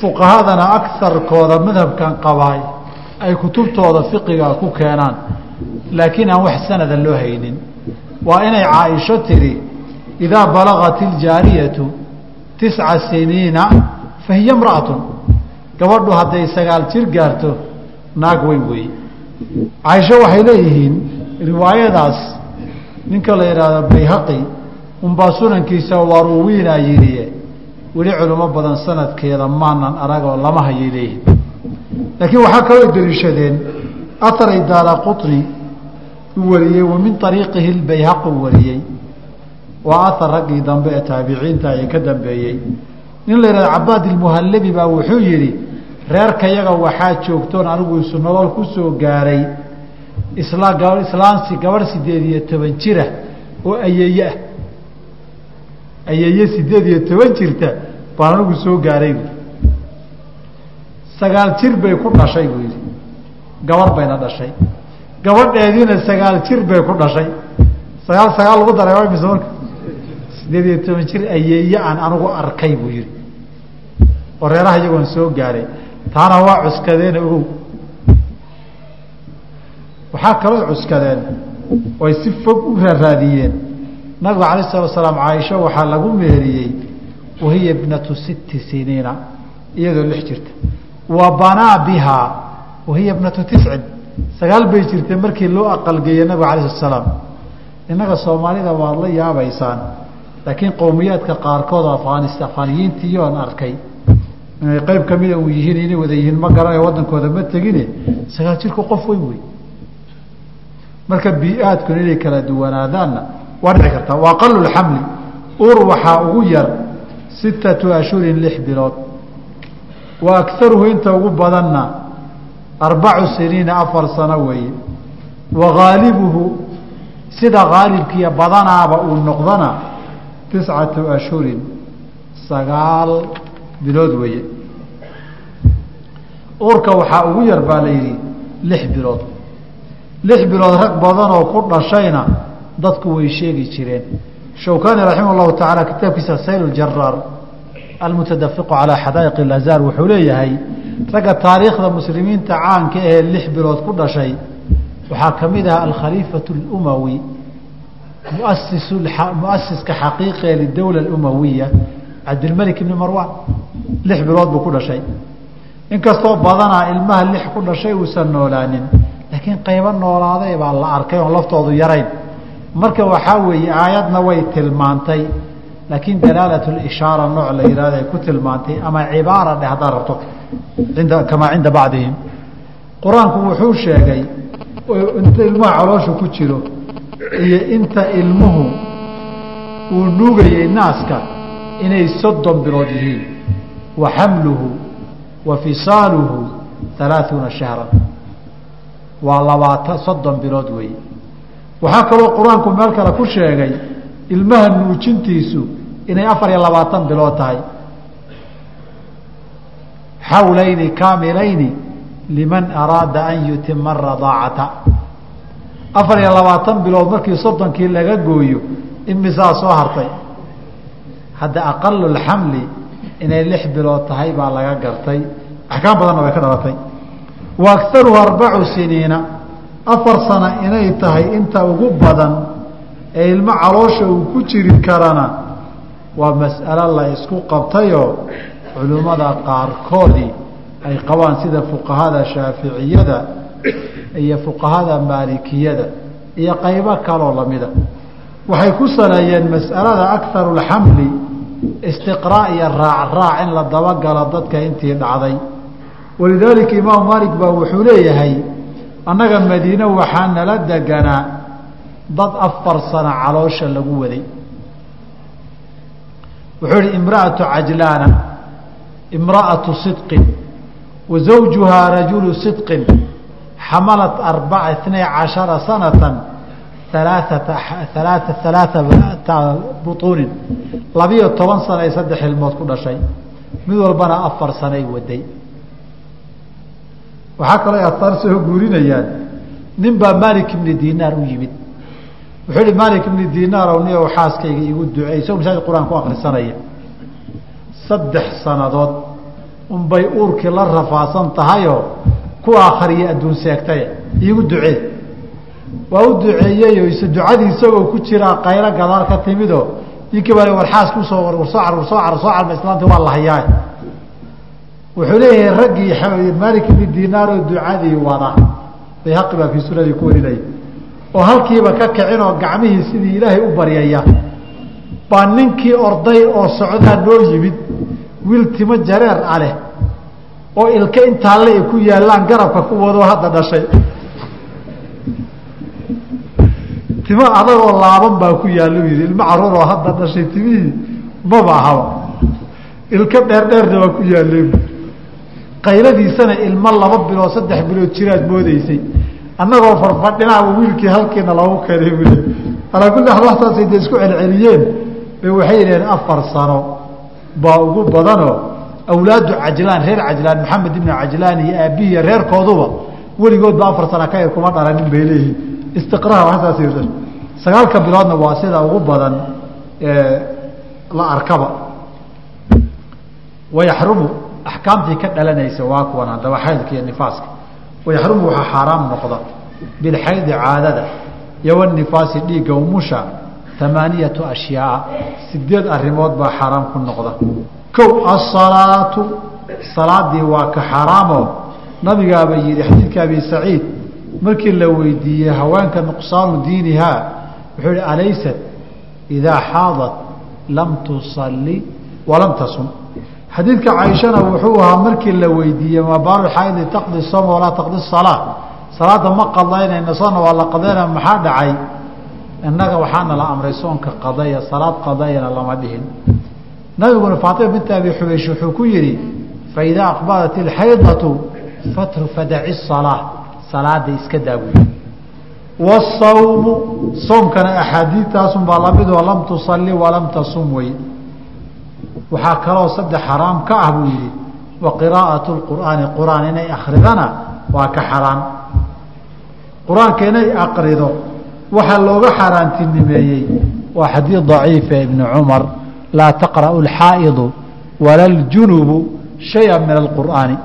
Fuqahadana agarkooda madhabkan qabaay ay kutubtooda fiqiga ku keenaan laakiin aan wax sanada loo haynin. Waa inay caaisho tidhi idaa balagat iljaariyatu tisca siniina fa hiya imra'atun. Gabadhu hadday sagaal jir gaarto naag weyn weeye caaisho waxay leeyihiin riwaayadaas ninka la yidhaahdo bayhaqi unbaa sunankiisa waruwiinaa yidhiye weli culimo badan sanadkeeda maanan aragoo lama hayay leeyihiin laakiin waxaa kaloo daliishadeen aharay daara quطni u wariyey wa min ariiqihi lbayhaqi u wariyey waa ahar raggii dambe ee taabiciinta ay ka dambeeyey nin la yidhahdo cabaad ilmuhallabi baa wuxuu yidhi reerka yaga waxaa joogtoon anigu isu nolol ku soo gaaray isla islaansi gabadh sideed iyo toban jira oo ayeeye ah ayeeye sideed iyo toban jirta baan anigu gaaray sagaal jir bay ku dhashay buu yidhi gabarh bayna dhashay. Gabadheediina sagaal jir bay ku dhashay. Sagaal sagaal lagu daray mise marka? Sideed iyo toban jir ayeeye aan anigu arkay buu yihi oo reeraha iyagoon soo gaaray. Taana waa cuskadeena ogow. Waxaa kaloo cuskadeen oy si fog u raaraadiyeen. Nabigu alayh salatu salaam caaisho waxaa lagu meheriyey wahiya ibnatu sitti siniina iyadoo lix jirta. Wa banaa bihaa wahiya ibnatu tiscin sagaal bay jirtay markii loo aqalgeeyey nabiga alayh salaam innaga soomaalida waad la yaabaysaan laakiin qowmiyaadka qaarkood oo afaanis afaaniyiintiiyoon arkay inay qayb kamida u yihiin inay wada yihiin ma garanayo waddankooda ma tegine sagaal jirku qof weyn wey marka bii-aadkuna inay kala duwanaadaanna waa dhici kartaa wa aqalu lxamli ur waxaa ugu yar sittatu ashhurin lix bilood wa akaruhu inta ugu badanna arbacu siniina afar sano weeye wa haalibuhu sida haalibkiiyo badanaaba uu noqdana tiscatu ashhurin sagaal bilood weeye uurka waxaa ugu yar baa la yidhi lix bilood lix bilood rag badanoo ku dhashayna dadku way sheegi jireen shawkani raximah llahu tacaala kitaabkiisa sayl jaraar almutadafiqu calaa xadaa'iq ilazaar wuxuu leeyahay ragga taariikhda muslimiinta caanka ahee lix bilood ku dhashay waxaa ka mid ah alkhaliifatu اlumawi muasis muasiska xaqiiqee lidowla اlumawiya cabdilmelik ibni marwan lix bilood buu ku dhashay. Inkastoo badanaa ilmaha lix ku dhashay uusan noolaanin laakiin qaybo noolaaday baa la arkay oon laftoodu yarayn. Marka waxaa weeye aayadna way tilmaantay laakiin dalaalat lishaara nooc la yihahdo ay ku tilmaantay ama cibaara dheh haddaad rabto kamaa cinda bacdihim qur'aanku wuxuu sheegay inta ilmaha caloosha ku jiro iyo inta ilmuhu uu nuugayay naaska inay soddon bilood yihiin wa xamluhu wa fisaaluhu halaaثuuna shahran waa labaatan soddon bilood weeye waxaa kaloo qur'aanku meel kale ku sheegay ilmaha nuujintiisu inay afar iyo labaatan bilood tahay. Xawlayni kaamilayni liman araada an yutima radaacata afar iyo labaatan bilood markii soddonkii laga gooyo imisaa soo hartay. Hadda aqalu lxamli inay lix bilood tahay baa laga gartay. Axkaam badanna way ka dhalatay. Wa akaruhu arbacu siniina. Afar sana inay tahay inta ugu badan ee ilmo caloosha uu ku jiri karana waa mas'alo la isku qabtayoo culimmada qaarkoodii ay qabaan sida fuqahada shaaficiyada iyo fuqahada maalikiyada iyo qaybo kaloo lamida waxay ku saleeyeen mas'alada akaru lxamli istiqraa iyo raac raac in la dabagalo dadka intii dhacday. Walidaalika imaamu maalik baa wuxuu leeyahay annaga madiine waxaa nala deganaa dad afar sano caloosha lagu waday. Wuxuu ihi imra'atu cajlaana imra'atu sidqin wa zawjuhaa rajulu sidqin xamalat arbaca itnay cashara sanatan alaaata alaaa alaaa butuunin labiyo toban sana ay saddex ilmood ku dhashay. Mid walbana afar sanay waday. Waxaa kaloo asaar soo guurinayaan nin baa malik ibni dinaar u yimid wuxuu ihi malik ibni dinaar ow niyow xaaskayga igu duceey isagoo masaajid qur'aan ku akrisanaya saddex sannadood unbay uurkii la rafaasan tahayoo ku akhriya adduun seegtaye iigu ducee. Waa u duceeyeyoo is ducadii isagoo ku jiraa qaylo gadaal ka timidoo ninkii baa war xaaska u soo war war soo car war soo car soo carma islaamti waa la hayaa. Wuxuu leeyahay raggii malik ibni dinaar oo ducadii wada. Bayhaqi baa fii sunadii ku warinaya oo halkiiba ka kicin oo gacmihii sidii ilaahay u baryaya. Baa ninkii orday oo socdaa noo yimid wiil timo jareer ah leh oo ilka intaalle ay ku yaallaan garabka ku wadoo hadda dhashay. Timo adagoo laaban baa ku yaallo yidhi ilmo carruur oo hadda dhashay timihii maba ahaba ilka dheerdheerna waa ku yaalleen qayladiisana ilmo laba bilood saddex bilood jiraad moodeysay annagoo farfadhinaaba wiilkii halkiina loogu keenay bule alaa kulli xaal waxtaasay dee isku celceliyeen. Bay waxay yidhaheen afar sano baa ugu badanoo awlaadu cajlaan reer cajlaan maxamed ibni cajlaan iyo aabbihiiyo reerkooduba weligoodba afar sana ka yar kuma dhalanin bay leeyihiin istiqraha waxtaas sagaalka biloodna waa sida ugu badan la arkaba. Wayaxrumu axkaamtii ka dhalanaysa waa kuwan haddaba xaydka iyo nifaaska wayaxrumu waxaa xaaraam noqda bilxaydi caadada iyo wanifaasi dhiigga umusha amaaniyatu ashyaaa sideed arrimood baa xaaraam ku noqda kow asalaatu salaadii waa ka xaaraamo nabigaaba yihi xadiidka abi saciid markii la weydiiyey haweenka nuqsaanu diinihaa wuxuu ihi alaysat idaa xaadat lam tusalli walam tasun xadiidka caaishana wuxuu ahaa markii la weydiiyey mabaalu xaaydi taqdi sooma walaa taqdi salaa salaada ma qadaynayna soona waa la qadayna maxaa dhacay? Innaga waxaana la amray soonka qadaya salaad qadayana lama dhihin. Nabiguna faatima binta abi xubaysh wuxuu ku yihi faidaa aqbalat ilxaydatu fadaci salaa salaada iska daabuy wasawmu soomkana axaadiidtaasunbaa la mid oo lam tusalli walam tasum wey waxaa kaloo saddex xaraam ka ah buu yidhi wa qiraa'atu lqur'aani qur'aan inay akridana waa ka xaraan qur'aanka inay aqrido waxaa looga xaaraantinimeeyey waa xadiid daciifa ibni cumar laa taqra'u alxaa'idu wala aljunubu shaya min alqur'aani.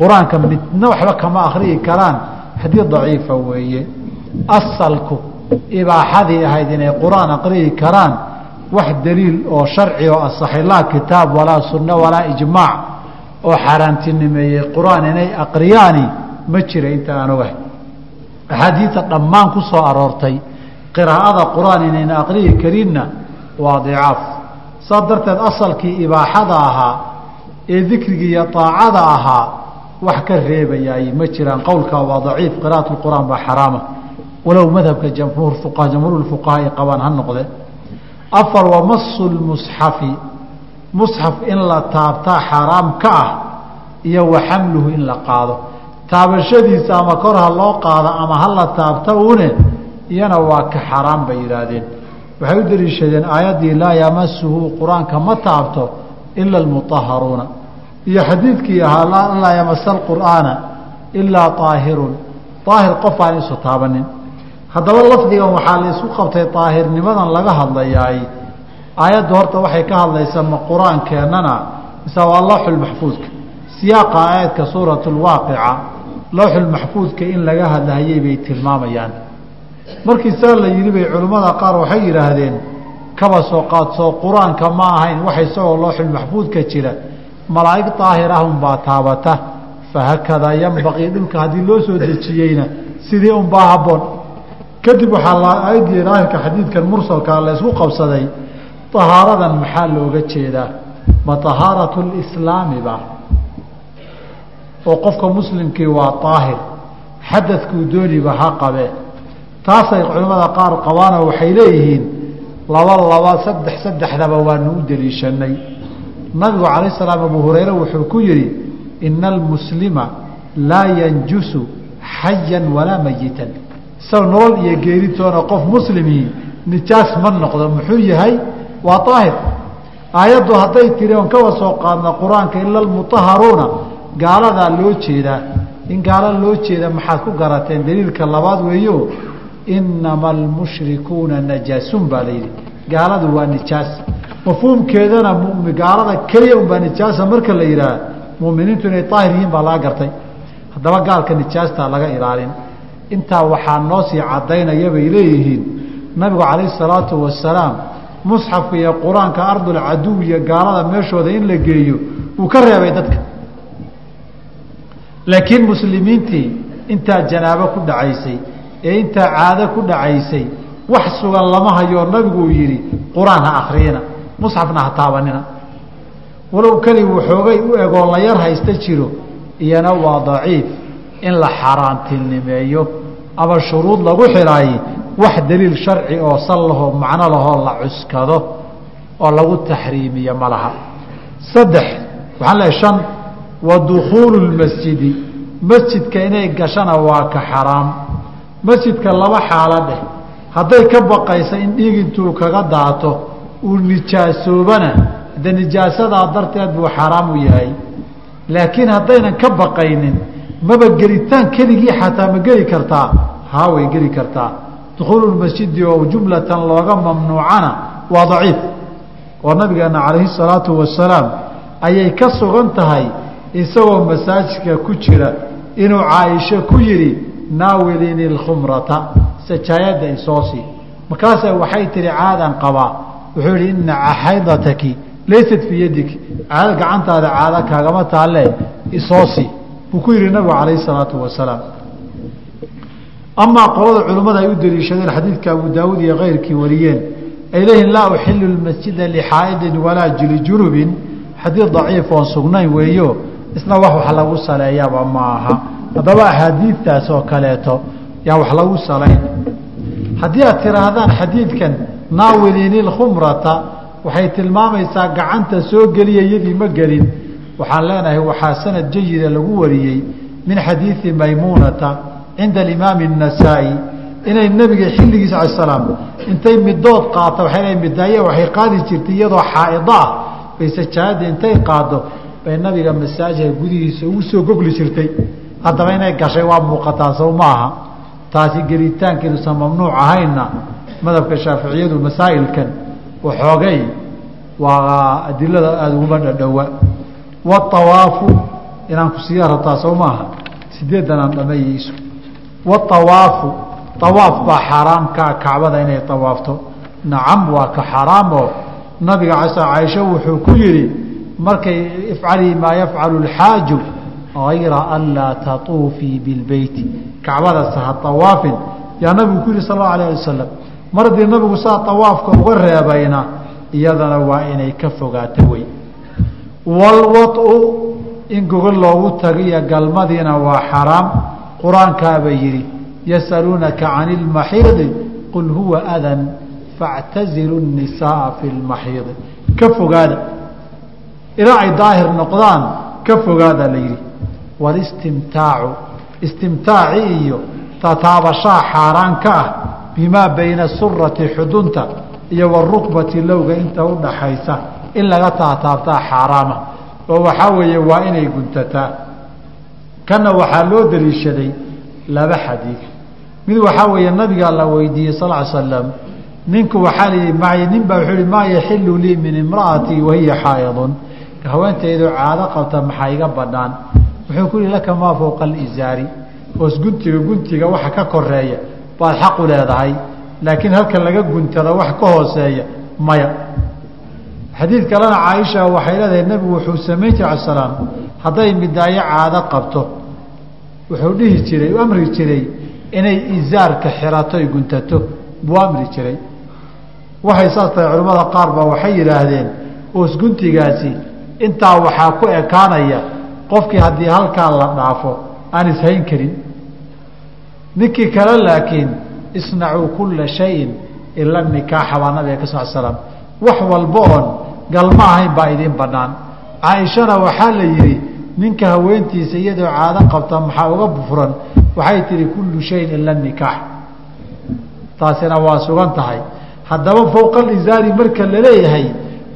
Qur'aanka midna waxba kama akriyi karaan xadiid daciifa weeye. Asalku ibaaxadii ahayd inay qur'aan aqriyi karaan wax daliil oo sharci oo asaxay laa kitaab walaa sunno walaa ijmaac oo xaaraantinimeeyey qur'aan inay aqriyaani ma jira inta aan ogahay. Axaadiidta dhammaan ku soo aroortay qiraa'ada qur'aan inayna aqriyi karinna waa dicaaf saas darteed asalkii ibaaxada ahaa ee dikrigii iyo aacada ahaa wax ka reebayaay ma jiraan. Qowlkaa waa daciif qira'at qur'aan baa xaraama. Walow madhabka jamhuur jamhuur fuqaha ay qabaan ha noqde afar wa masu lmusxafi musxaf in la taabtaa xaaraam ka ah iyo wa xamluhu in la qaado. Taabashadiisa ama kor ha loo qaado ama ha la taabta une iyana waa ka xaraam bay yidhaahdeen. Waxay u daliishadeen aayaddii laa yamasuhu qur'aanka ma taabto ila almuطaharuuna iyo xadiidkii ahaa laa yamasa alqur'aana ilaa aahirun aahir qof aan isu taabanin haddaba lafdigan waxaa la isku qabtay daahirnimadan laga hadlayaay aayaddu horta waxay ka hadlaysaa ma qur'aankeennana mise waa lawxulmaxfuudka siyaaqa aayadka suurat lwaaqica lawxulmaxfuudka in laga hadlahayay bay tilmaamayaan. Markii saa la yidhi bay culimmada qaar waxay yidhaahdeen kaba soo qaadsoo qur'aanka ma ahayn wax isagoo lawxulmaxfuudka jira. Malaa'ig daahir baa taabata fahakadaa yambaqii dhulka haddii loo soo dejiyeyna sidii unbaa habboon kadib waxaa aayadii daahirka xadiidkan mursalkaa la isku qabsaday ahaaradan maxaa looga jeedaa? Ma ahaaratu lislaami ba? Oo qofka muslimkii waa daahir xadadkuu dooniba ha qabe. Taasay culimmada qaar qabaanoo waxay leeyihiin laba laba saddex saddexdaba waanu u deliishanay nabigu calayh salaam abu hureyre wuxuu ku yidhi ina almuslima laa yanjusu xayan walaa mayitan isaga nolol iyo geeritoona qof muslimii nijaas ma noqdo. Muxuu yahay? Waa daahir aayaddu hadday tiri on kaba soo qaadna qur'aanka ila almutaharuuna gaaladaa loo jeedaa in gaala loo jeeda maxaad ku garateen daliilka labaad weeyo inama almushrikuuna najaasun baa la yidhi. Gaaladu waa nijaas. Mafhuumkeedana gaalada keliya unbaa nijaasa. Marka la yidhaah muminiintu inay daahir yihiin baa laga gartay. Haddaba gaalka nijaastaa laga ilaalin intaa waxaa noo sii caddaynaya bay leeyihiin. Nabigu calayhi salaatu wasalaam musxafka iyo qur'aanka ardulcaduw iyo gaalada meeshooda in la geeyo wuu ka reebay dadka. Laakiin muslimiintii intaa janaabo ku dhacaysay ee intaa caado ku dhacaysay wax sugan lama hayoo nabiguu yidhi qur'aan ha akriyina musxafna ha taabanina. Walow keli waxoogay u egoo la yar haysta jiro iyana waa daciif in la xaaraantinimeeyo ama shuruud lagu xidhaaye wax daliil sharci oo sal lahoo macno lahoo la cuskado oo lagu taxriimiyo ma laha. Saddex waxaan leehay shan wa dukhuulu lmasjidi masjidka inay gashana waa ka xaraam. Masjidka laba xaalo dheh hadday ka baqaysa in dhiig intuu kaga daato uu nijaasoobana de nijaasadaa darteed buu xaraam u yahay. Laakiin haddaynan ka baqaynin maba gelitaan keligii xataa ma geli kartaa? Haa way geli kartaa. Dukhuulu masjidi oo jumlatan looga mamnuucana waa daciif. Oo nabigeena calayhi salaatu wasalaam ayay ka sugan tahay isagoo masaajidka ku jira inuu caaisho ku yidhi naawilini اlkhumrata sajaayadda isoosi markaasa waxay tihi caadan qabaa. Wuxuu yihi ina xaydataki laysat fii yadik caada gacantaada caada kaagama taalle isoosi buu ku yihi nabigu calayhi salaatu wasalaam amaa qolada culimmada ay u daliishadeen xadiidka abu daawuud iyo keyrkii wariyeen ay leeyihiin laa uxilu lmasjida lixaa'idin walaa jilijunubin xadiid daciif oon sugnayn weeyo. Isna wax wax lagu saleeyaba ma aha. Haddaba axaadiidtaas oo kaleeto yaa wax lagu salayn. Haddii aad tidhaahdaan xadiidkan naawilini lkhumrata waxay tilmaamaysaa gacanta soo geliya iyadii ma gelin waxaan leenahay waxaa sanad jayida lagu wariyey min xadiii maymuunata cinda alimaami الnasaa-i inay nebiga xilligiisa ala slaam intay midood qaata waay midaaye waxay qaadi jirtay iyadoo xaaid ah bay sajaada intay qaado bay nabiga masaajka gudihiisa ugu soo gogli jirtay. Haddaba inay gashay waa muuqataa sow maaha taasi gelitaankeedusan mamnuuc ahaynna madhabka shaaficiyadu masaa'ilkan waxoogay waa adilada aada uguma dhadhowa waawaafu inaan ku siiya rabtaa sow maaha sideedan aan dhameeyeyso waawaafu awaaf baa xaaraamkaa kacbada inay awaafto nacam waa ka xaraamoo nabiga caaisha wuxuu ku yihi markay ifcalii maa yafcalu اlxaaju ayra an laa tatuufii bilbeyti kacbadase ha awaafin yaa nabigu ku yihi sal اlau alah wasalam mar haddii nabigu saa awaafka uga reebayna iyadana waa inay ka fogaato wey walwau in gogol loogu tago iyo galmadiina waa xaraam. Qur'aankaaba yidhi yasaluunaka can ilmaxiidi qul huwa adan factazilu nisaaa fi lmaxiidi ka fogaada ilaa ay daahir noqdaan ka fogaada la yidhi walistimtaacu istimtaaci iyo tataabashaha xaaraan ka ah bimaa bayna surati xudunta iyo warukbati lowga inta udhaxaysa in laga taataabtaa xaaraama. Oo waxaa weeye waa inay guntataa. Kana waxaa loo daliishaday laba xadiid. Mid waxaa weeye nabigaa la weydiiyey sal l slam ninku waxaa may nin baa wuxuu ihi maa yaxilu lii min imra'atii wahiya xaayidun haweentaydoo caado qabta maxaa iga banaan? Wuxuu ku yihi laka maa fowqa alizaari. Hoos guntiga guntiga waxa ka koreeya baad xaqu leedahay laakiin halka laga guntada wax ka hooseeya maya xadiid kalena caaisha waxay leedahay nebigu wuxuu samayn jiray ala salaam. Hadday midaayo caado qabto wuxuu dhihi jiray u amri jiray inay izaarka xirato ay guntato buu amri jiray. Waxay saas tahay culimmada qaar baa waxay yidhaahdeen hoos guntigaasi intaa waxaa ku ekaanaya qofkii haddii halkaa la dhaafo aan ishayn karin. Ninkii kale laakiin isnacuu kulla shayin ila nikaaxa baa nabiga ka sal slam wax walba oon galma ahayn baa idiin banaan caaishana waxaa la yihi ninka haweentiisa iyadoo caado qabta maxaa uga furan waxay tihi kullu shayin ila nikaax. Taasina waa sugan tahay. Haddaba fowqa alizaari marka la leeyahay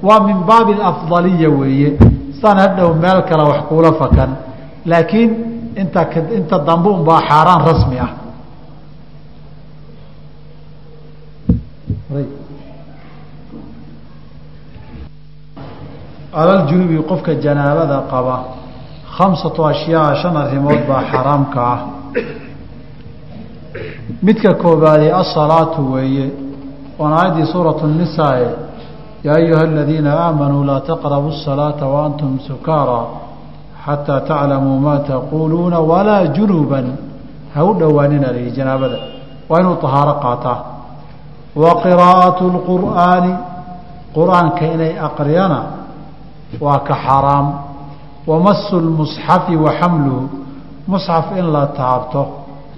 waa min baabi afdaliya weeye. San hadhow meel kale wax kuula fakan. Laakiin inta inta dambe unbaa xaaraan rasmi ah alaljunubi qofka janaabada qaba khamsatu ashyaa shan arrimood baa xaraamka ah. Midka koobaadee asalaatu weeye oon aayaddii suuratu nisaae yaa ayuha aladiina aamanuu laa taqrabu asalaata waantum sukaara xataa taclamuu maa taquuluuna walaa junuban. Ha u dhowaanina lihi janaabada. Waa inuu tahaaro qaataa. Wa qiraa'atu lqur'aani qur'aanka inay aqriyana waa ka xaraam. Wamasu lmusxafi wa xamluhu musxaf in la taabto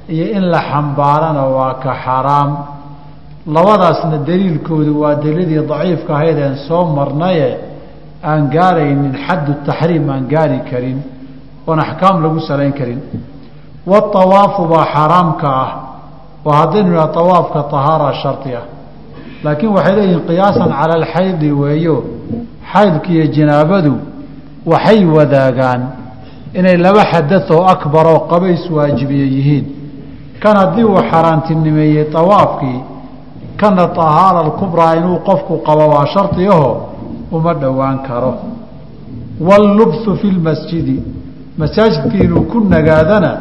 iyo in la xambaarana waa ka xaraam. Labadaasna daliilkoodu waa daliiladii daciifka ahaydeen soo marnaye aan gaaraynin xaddu taxriim aan gaari karin oon axkaam lagu salayn karin. Waawaafu baa xaraamka ah oo haddaynu idhaha awaafka tahaara shardi ah. Laakiin waxay leeyihiin qiyaasan cala alxaydi weeyo xaydka iyo janaabadu waxay wadaagaan inay laba xadath oo akbar oo qabays waajibiye yihiin. Kan haddii uu xaaraantinimeeyey awaafkii kana tahaara alkubraa inuu qofku qabo waa shardi aho uma dhowaan karo. Wallubsu fi lmasjidi masaajidka inuu ku nagaadana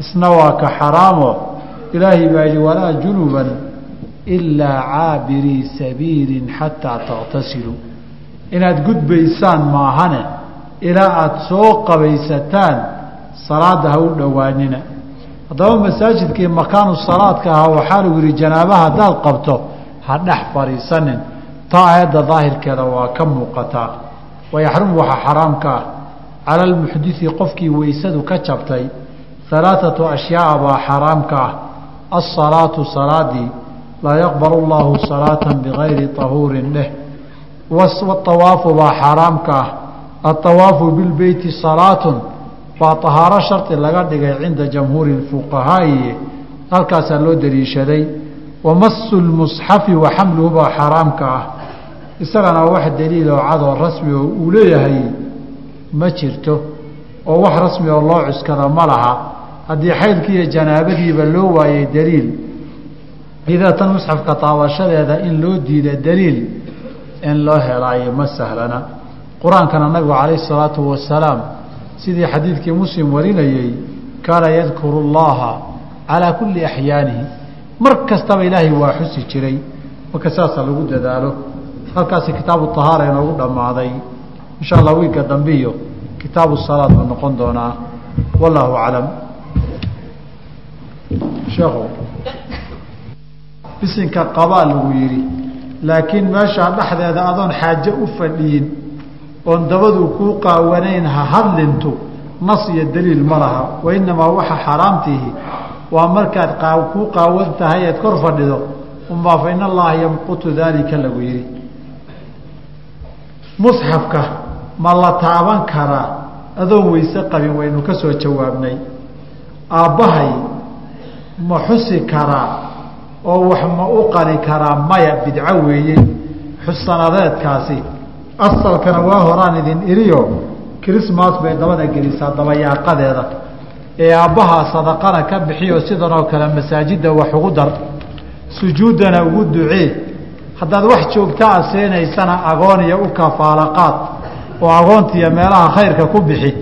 isna waa ka xaraamo. Ilaahay baa yihi walaa junuban ilaa caabirii sabiilin xataa taqtasiluu inaad gudbaysaan maahane ilaa aada soo qabaysataan salaada ha u dhowaanina. Haddaba masaajidkii makaanu salaadka ahaa waxaa lagu yihi janaaba haddaad qabto ha dhex fadhiisanin. Taa aayadda daahirkeeda waa ka muuqataa. Wayaxrumu waxaa xaraam ka ah. Cala almuxdidi qofkii weysadu ka jabtay alaaatu ashyaaa baa xaraam ka ah. Asalaatu salaadii laa yaqbalu llahu salaata bigayri tahuurin dheh waawaafu baa xaaraam ka ah. Aawaafu bilbeyti salaatun baa tahaaro shardi laga dhigay cinda jamhuuri fuqahaa'i halkaasaa loo daliishaday wamasu lmusxafi wa xamluhu baa xaaraamka ah. Isagana wax daliiloo cadoo rasmi oo uu leeyahay ma jirto. Oo wax rasmi oo loo cuskada ma laha. Haddii xaydkii iyo janaabadiiba loo waayey daliil idaa musxafka taabashadeeda in loo diida daliil in loo helaayo ma sahlana. Qur'aankana nabigu calayhi salaatu wasalaam sidii xadiidkii muslim warinayey kaana yadkuru llaha calaa kulli axyaanihi mar kastaba ilaahay waa xusi jiray. Marka saasa lagu dadaalo. Halkaasi kitaabu tahaara inoogu dhammaaday. Insha allah wiigga dambe iyo kitaabu salaad buu noqon doonaa. Wallaahu aclam. Sheekhu. Bisinka qabaa lagu yidhi laakiin meeshaa dhexdeeda adoon xaaje u fadhiyin oon dabadu kuu qaawanayn ha hadlintu nas iyo daliil ma laha. Wa inamaa waxa xaaraamtiihi waa markaad kuu qaawan tahay eed kor fadhido umbaa fa in allaha yamqutu daalika lagu yidhi. Musxafka ma la taaban karaa adoon weyse qabin waynu ka soo jawaabnay. Aabbahay ma xusi karaa oo wax ma u qali karaa maya bidco weeye. Xusanadeedkaasi asalkana waa horaan idin iriyo chrismas bay dabada gelisaa dabayaaqadeeda. Ee aabbahaa sadaqana ka bixiyo sidanoo kale masaajidda wax ugu dar. Sujuuddana ugu ducee haddaad wax joogtaa seenaysana agoon iyo u kafaalaqaad oo agoontiiyo meelaha khayrka ku bixi.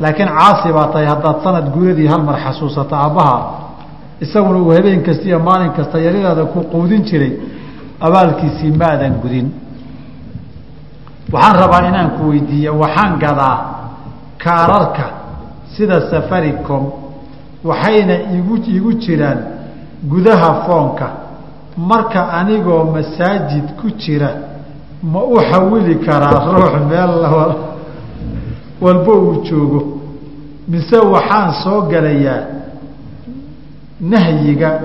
Laakiin caasi baa tahay haddaad sanad guuradii hal mar xasuusato aabbaha isaguna uu habeen kasta iyo maalin kasta yaridaada ku quudin jiray abaalkiisii maadan gudin. Waxaan rabaa inaan ku weydiiye waxaan gadaa kaararka sida safaricom waxayna igu igu jiraan gudaha foonka. Marka anigoo masaajid ku jira ma u xawili karaa ruux meel walba uu joogo. Mise waxaan soo gelayaa nahyiga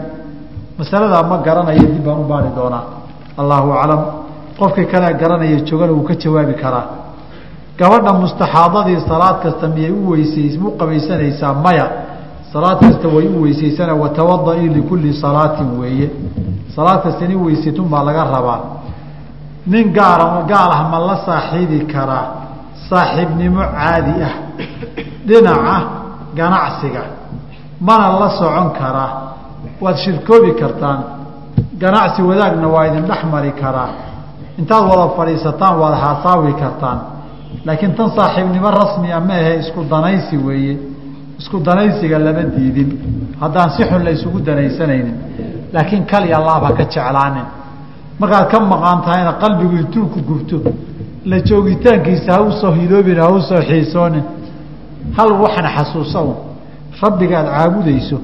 masaladaa ma garanayo dib baan u baari doonaa. Allahu aclam. Qofkii kale garanaya joogana wuu ka jawaabi karaa. Gabadha mustaxaadadii salaad kasta miyay u weysays mu qabaysanaysaa maya. Salaad kasta way u weysaysana watawadaii likulli salaatin weeye. Salaad kasta in weysatun baa laga rabaa. Nin gaara gaal ah ma la saaxiibi karaa. Saaxiibnimo caadi ah. Dhinaca ganacsiga mana la socon karaa waad shirkoobi kartaan. Ganacsi wadaagna waa idin dhex mari karaa intaad wada fadhiisataan waad haasaawi kartaan. Laakiin tan saaxiibnimo rasmia ma ahe isku danaysi weeye. Isku danaysiga lama diidin. Haddaan si xun la isugu danaysanaynin. Laakiin kaliya laab ha ka jeclaanin. Markaad ka maqaan tahayna qalbigu intuu ku gubto. La joogitaankiisa ha u soo hiloobin ha u soo xiisoonin. Hal waxna xasuusa un rabbigaad caabudayso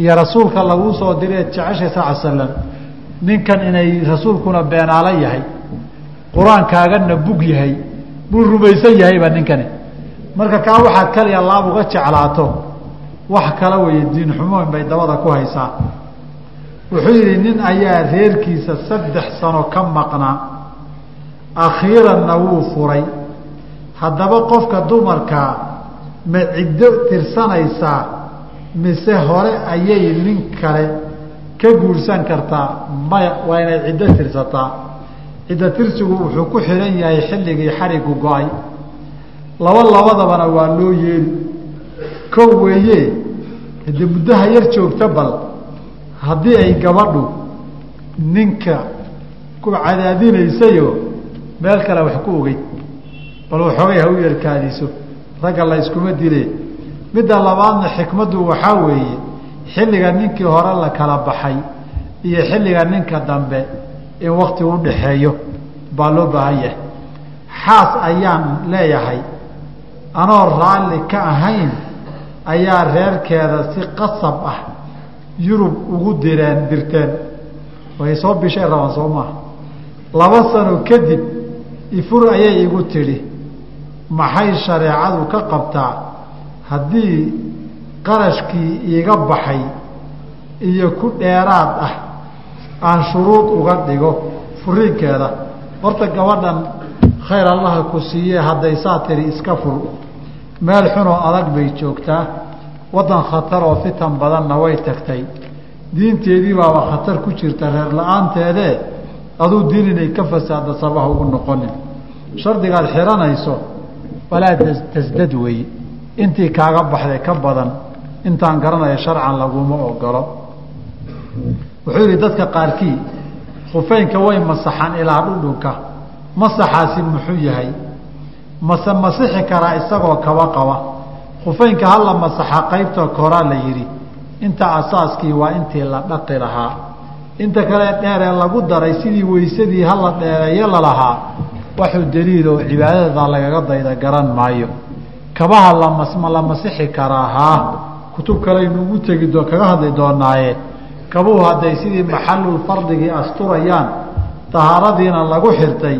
iyo rasuulka laguu soo diray eed jeceshay sal slam ninkan inay rasuulkuna beenaalo yahay qur'aankaagana bug yahay buu rumaysan yahayba ninkani. Marka kaa waxaad kaliya laab uga jeclaato wax kala weeye diin xumoon bay dabada ku haysaa. Wuxuu yidhi nin ayaa reerkiisa saddex sano ka maqnaa akhiiranna wuu furay. Haddaba qofka dumarkaa ma ciddo tirsanaysaa mise hore ayay nin kale ka guursan kartaa? Maya waa inay ciddo tirsataa. Ciddo tirsigu wuxuu ku xihan yahay xilligii xarigu go'ay. Laba labadabana waa loo yeeli. Kow weeye hade muddaha yar joogta bal haddii ay gabadhu ninka ku cadaadinaysayo meel kale wax ku ogeyd. Bal waxoogay ha u yarkaadiso ragga la yskuma dile. Midda labaadna xikmaddu waxaa weeye xilliga ninkii hore la kala baxay iyo xilliga ninka dambe in wakti u dhaxeeyo baa loo baahan yahay. Xaas ayaan leeyahay anoo raalli ka ahayn ayaa reerkeeda si qasab ah yurub ugu direen dirteen. Way soo bishay rabaan soo maaha. Laba sano kadib ifur ayay igu tidhi maxay shareecadu ka qabtaa haddii qarashkii iiga baxay iyo ku dheeraad ah aan shuruud uga dhigo furiinkeeda horta gabadhan khayr allaha ku siiyee hadday saa tiri iska fur. Meel xunoo adag bay joogtaa. Waddan khatar oo fitan badanna way tagtay. Diinteedii baaba khatar ku jirta reer la'aanteedee aduu diin inay ka fasaada sabaha ugu noqonin. Shardigaad xiranayso walaa tasdad weeye intii kaaga baxday ka badan intaan garanaya sharcan laguma ogolo wuxuu yidhi dadka qaarkii khufeynka way masaxaan ilaa dhudhunka masaxaasi muxuu yahay mase masixi karaa isagoo kaba qaba khufeynka hala masaxa qaybta koraa la yidhi inta asaaskii waa intii la dhaqi lahaa inta kale dheeree lagu daray sidii weysadii hala dheereeyo lalahaa waxuu daliiloo cibaadada lagaga dayda garan maayo. Kabaha lamasma la masixi karaa haa kutub kaleaynu ugu tegi kaga hadli doonaaye. Kabuhu hadday sidii maxalul fardigii asturayaan tahaaradiina lagu xirtay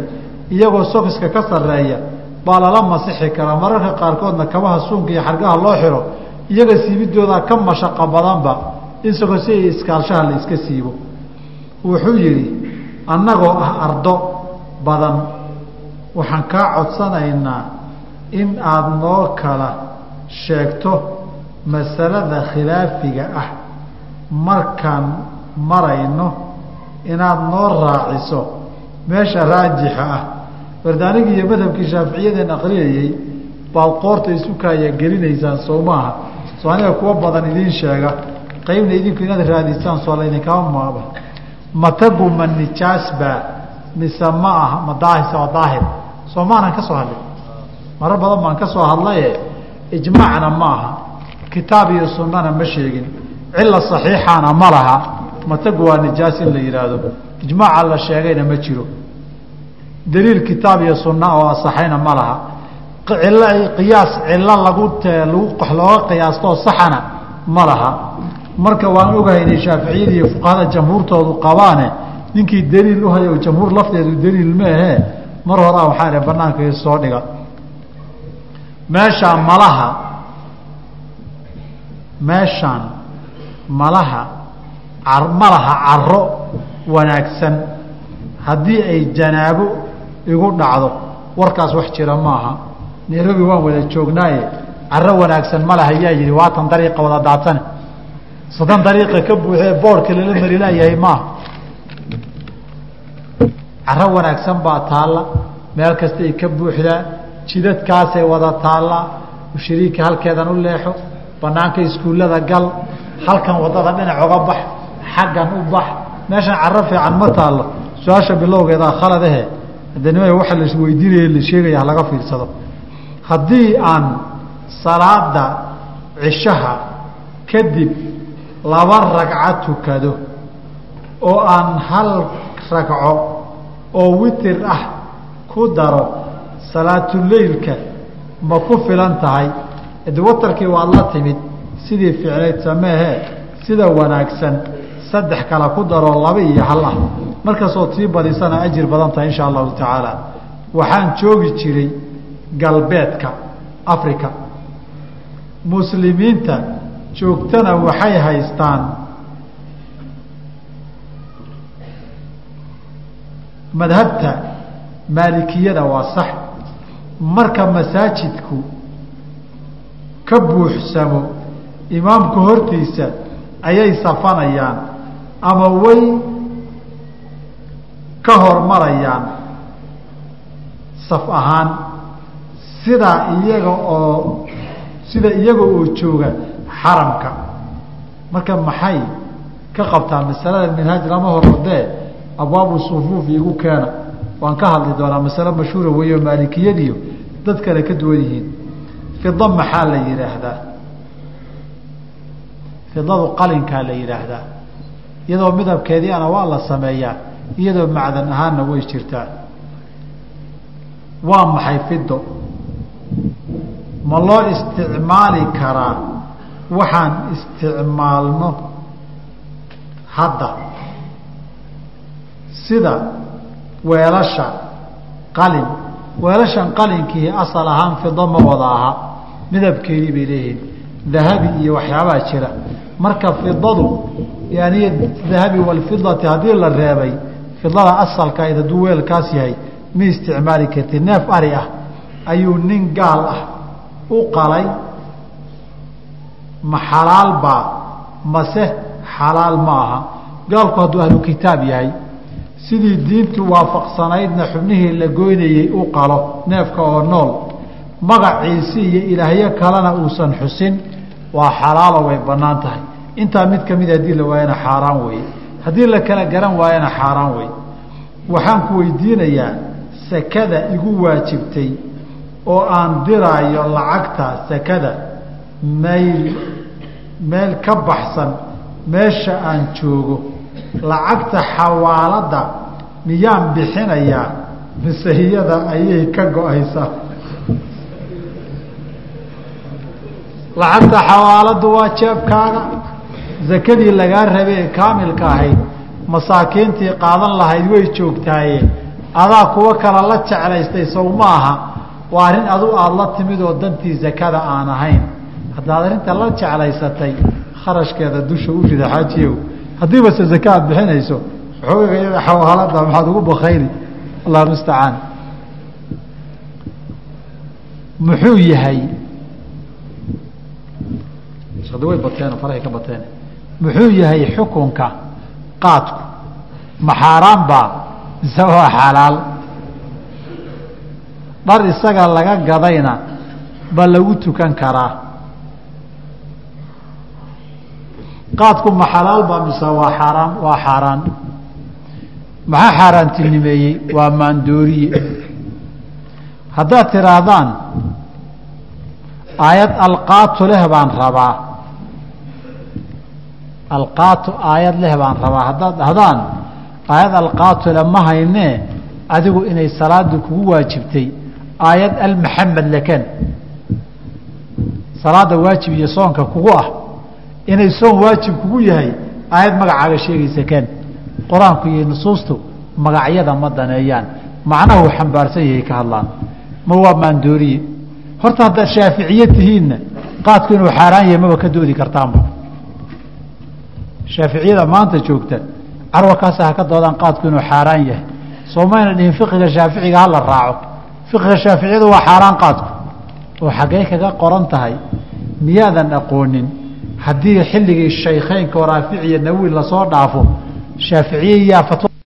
iyagoo sokiska ka sarreeya baa lala masixi karaa. Mararka qaarkoodna kabaha suunka iyo xargaha loo xiro iyaga siibidoodaa ka mashaqo badanba isagoo si ay iskaalshaha la iska siibo. Wuxuu yidhi annagoo ah ardo badan waxaan kaa codsanaynaa in aada noo kala sheegto masalada khilaafiga ah. Markaan marayno inaad noo raaciso meesha raajixa ah. Wardaanigii iyo madhabkii shaaficiyadeen aqriyayey baad qoorta isu kaaya gelinaysaan soo maaha soo aniga kuwa badan idiin sheega. Qaybna idinku inaad raadisaan soo laydinkama maaba. Matagu ma nijaasbaa mise ma aha? Ma daahisa daahir soo maanan ka soo hadlin marar badan baan ka soo hadlaye ijmaacna ma aha. Kitaab iyo sunnana ma sheegin. Cila saxiixana ma laha. Matagu waa nijaas in la yidhaahdo ijmaaca la sheegayna ma jiro. Daliil kitaab iyo sunna oo asaxayna ma laha. Cilo qiyaas cilo lagu looga qiyaastoo saxana ma laha. Marka waan ogahay inay shaaficiyada iyo fuqahada jamhuurtoodu qabaane ninkii daliil u hayo jamhuur lafteedu daliil maahe mar horaa waxaa idhi banaanka soo dhiga meeshaa malaha meeshaan malaha malaha caro wanaagsan. Haddii ay janaabo igu dhacdo warkaas wax jira maaha. Nairobi waan wada joognaaye caro wanaagsan malaha yaa yihi waatan dariiqa wada daadsane sodan dariiqa ka buuxee boorka lala mari maaha caro wanaagsan baa taalla. Meel kasta ay ka buuxdaa jidadkaasay wada taallaa ushariika halkeedan u leexo. Banaanka iskuullada gal. Halkan waddada dhinac oga bax. Xaggan u bax. Meeshan caro fiican ma taallo su'aasha bilowgeedaa khaladahe hadanima waxa la weydiinaya la sheegaya halaga fiirsado. Haddii aan salaada cishaha kadib laba ragco tukado oo aan hal ragco oo witir ah ku daro salaatuleylka ma ku filan tahay. De watarkii waad la timid sidii ficnayd sameehe sida wanaagsan saddex kale ku daroo laba iyo hal ah. Markaasoo tii badisana ajir badan tahay insha allahu tacaala. Waxaan joogi jiray galbeedka africa muslimiinta joogtana waxay haystaan madhabta maalikiyada waa sax. Marka masaajidku ka buuxsamo imaamka hortiisa ayay safanayaan ama way ka hormarayaan saf ahaan. Sidaa iyaga oo sida iyaga oo jooga xaramka. Marka maxay ka qabtaa masalada minhaaj lama horodee abwaabu sufuuf igu keena. Waan ka hadli doonaa masale mashhuura weeyo maalikiyadiyo dad kale ka duwan yihiin. Fida maxaa la yidhaahdaa? Fidadu qalinkaa la yidhaahdaa. Iyadoo midabkeediiana waa la sameeyaa iyadoo macdan ahaanna way jirtaa. Waa maxay fido ma loo isticmaali karaa? Waxaan isticmaalno hadda sida weelasha qalin weelashan qalinkii asal ahaan fido ma wada aha midabkeedii bay leeyihiin dahabi iyo waxyaabaa jira. Marka fidadu yani dahabi walfidati haddii la reebay fidada asalka hadduu weelkaas yahay ma isticmaali kartid neef ari ah ayuu nin gaal ah u qalay ma xalaal baa mase xalaal ma aha. Gaalku hadduu ahlu kitaab yahay sidii diintu waafaqsanaydna xubnihii la goynayey u qalo neefka oo nool. Magaciisi iyo ilaahyo kalena uusan xusin waa xalaalo way bannaan tahay. Intaa mid ka mid haddii la waayana xaaraan weeye. Haddii la kala garan waayana xaaraan wey waxaan ku weydiinayaa sakada igu waajibtay oo aan diraayo lacagta sakada mayl meel ka baxsan meesha aan joogo lacagta xawaaladda miyaan bixinayaa mise ayay ka go'aysaa lacagta xawaaladdu waa jeebkaaga. Sakadii lagaa rabay ee kaamilka ahayd masaakiintii qaadan lahayd way joogtaaye adaa kuwa kala la jeclaystay sow ma aha waa arrin adu aada la timid oo dantii sakada aan ahayn. Haddaad arrinta la jeclaysatay kharashkeeda dusha u rida xaajiyow haddiiba se zaka aad bixinayso waxooga iyada xawaalada maxaad ugu bakayni allah mustacaan muxuu yahay? Way bateen farahay ka bateen. Muxuu yahay xukunka qaadku? Ma xaaraan baa mise waa xalaal. Dhar isaga laga gadayna ba lagu tukan karaa qaadku ma xalaal baa mise waa xaaraan waa xaaraan. Maxaa xaaraantinimeeyey waa maandooriye haddaad tidhaahdaan aayad alqaatu leh baan rabaa. Alqaatu aayad leh baan rabaa. Haddaad dhahdaan aayad alqaatu le ma haynee adigu inay salaadu kugu waajibtay. Aayad almaxamed leken. Salaada waajib iyo soonka kugu ah inay soon waajib kugu yahay aayad magacaaga sheegaysa ken qur'aanku iyo nusuustu magacyada ma daneeyaan. Macnahu xambaarsan yahay ka hadlaan. Ma waa maandooriye horta haddaad shaaficiye tihiinna qaadku inuu xaaraan yahay maba ka doodi kartaanba shaaficiyada maanta joogta carwarkaasa ha ka doodaan qaadku inuu xaaraan yahay. Soo mayna dhihin fiqiga shaaficiga hala raaco. Fiqiga shaaficiyadu waa xaaraan qaadku. Oo xaggee kaga qoran tahay miyaadan aqoonin haddii xilligii shaykheynka oo raaficiya nawi la soo dhaafo shaaficiye yaa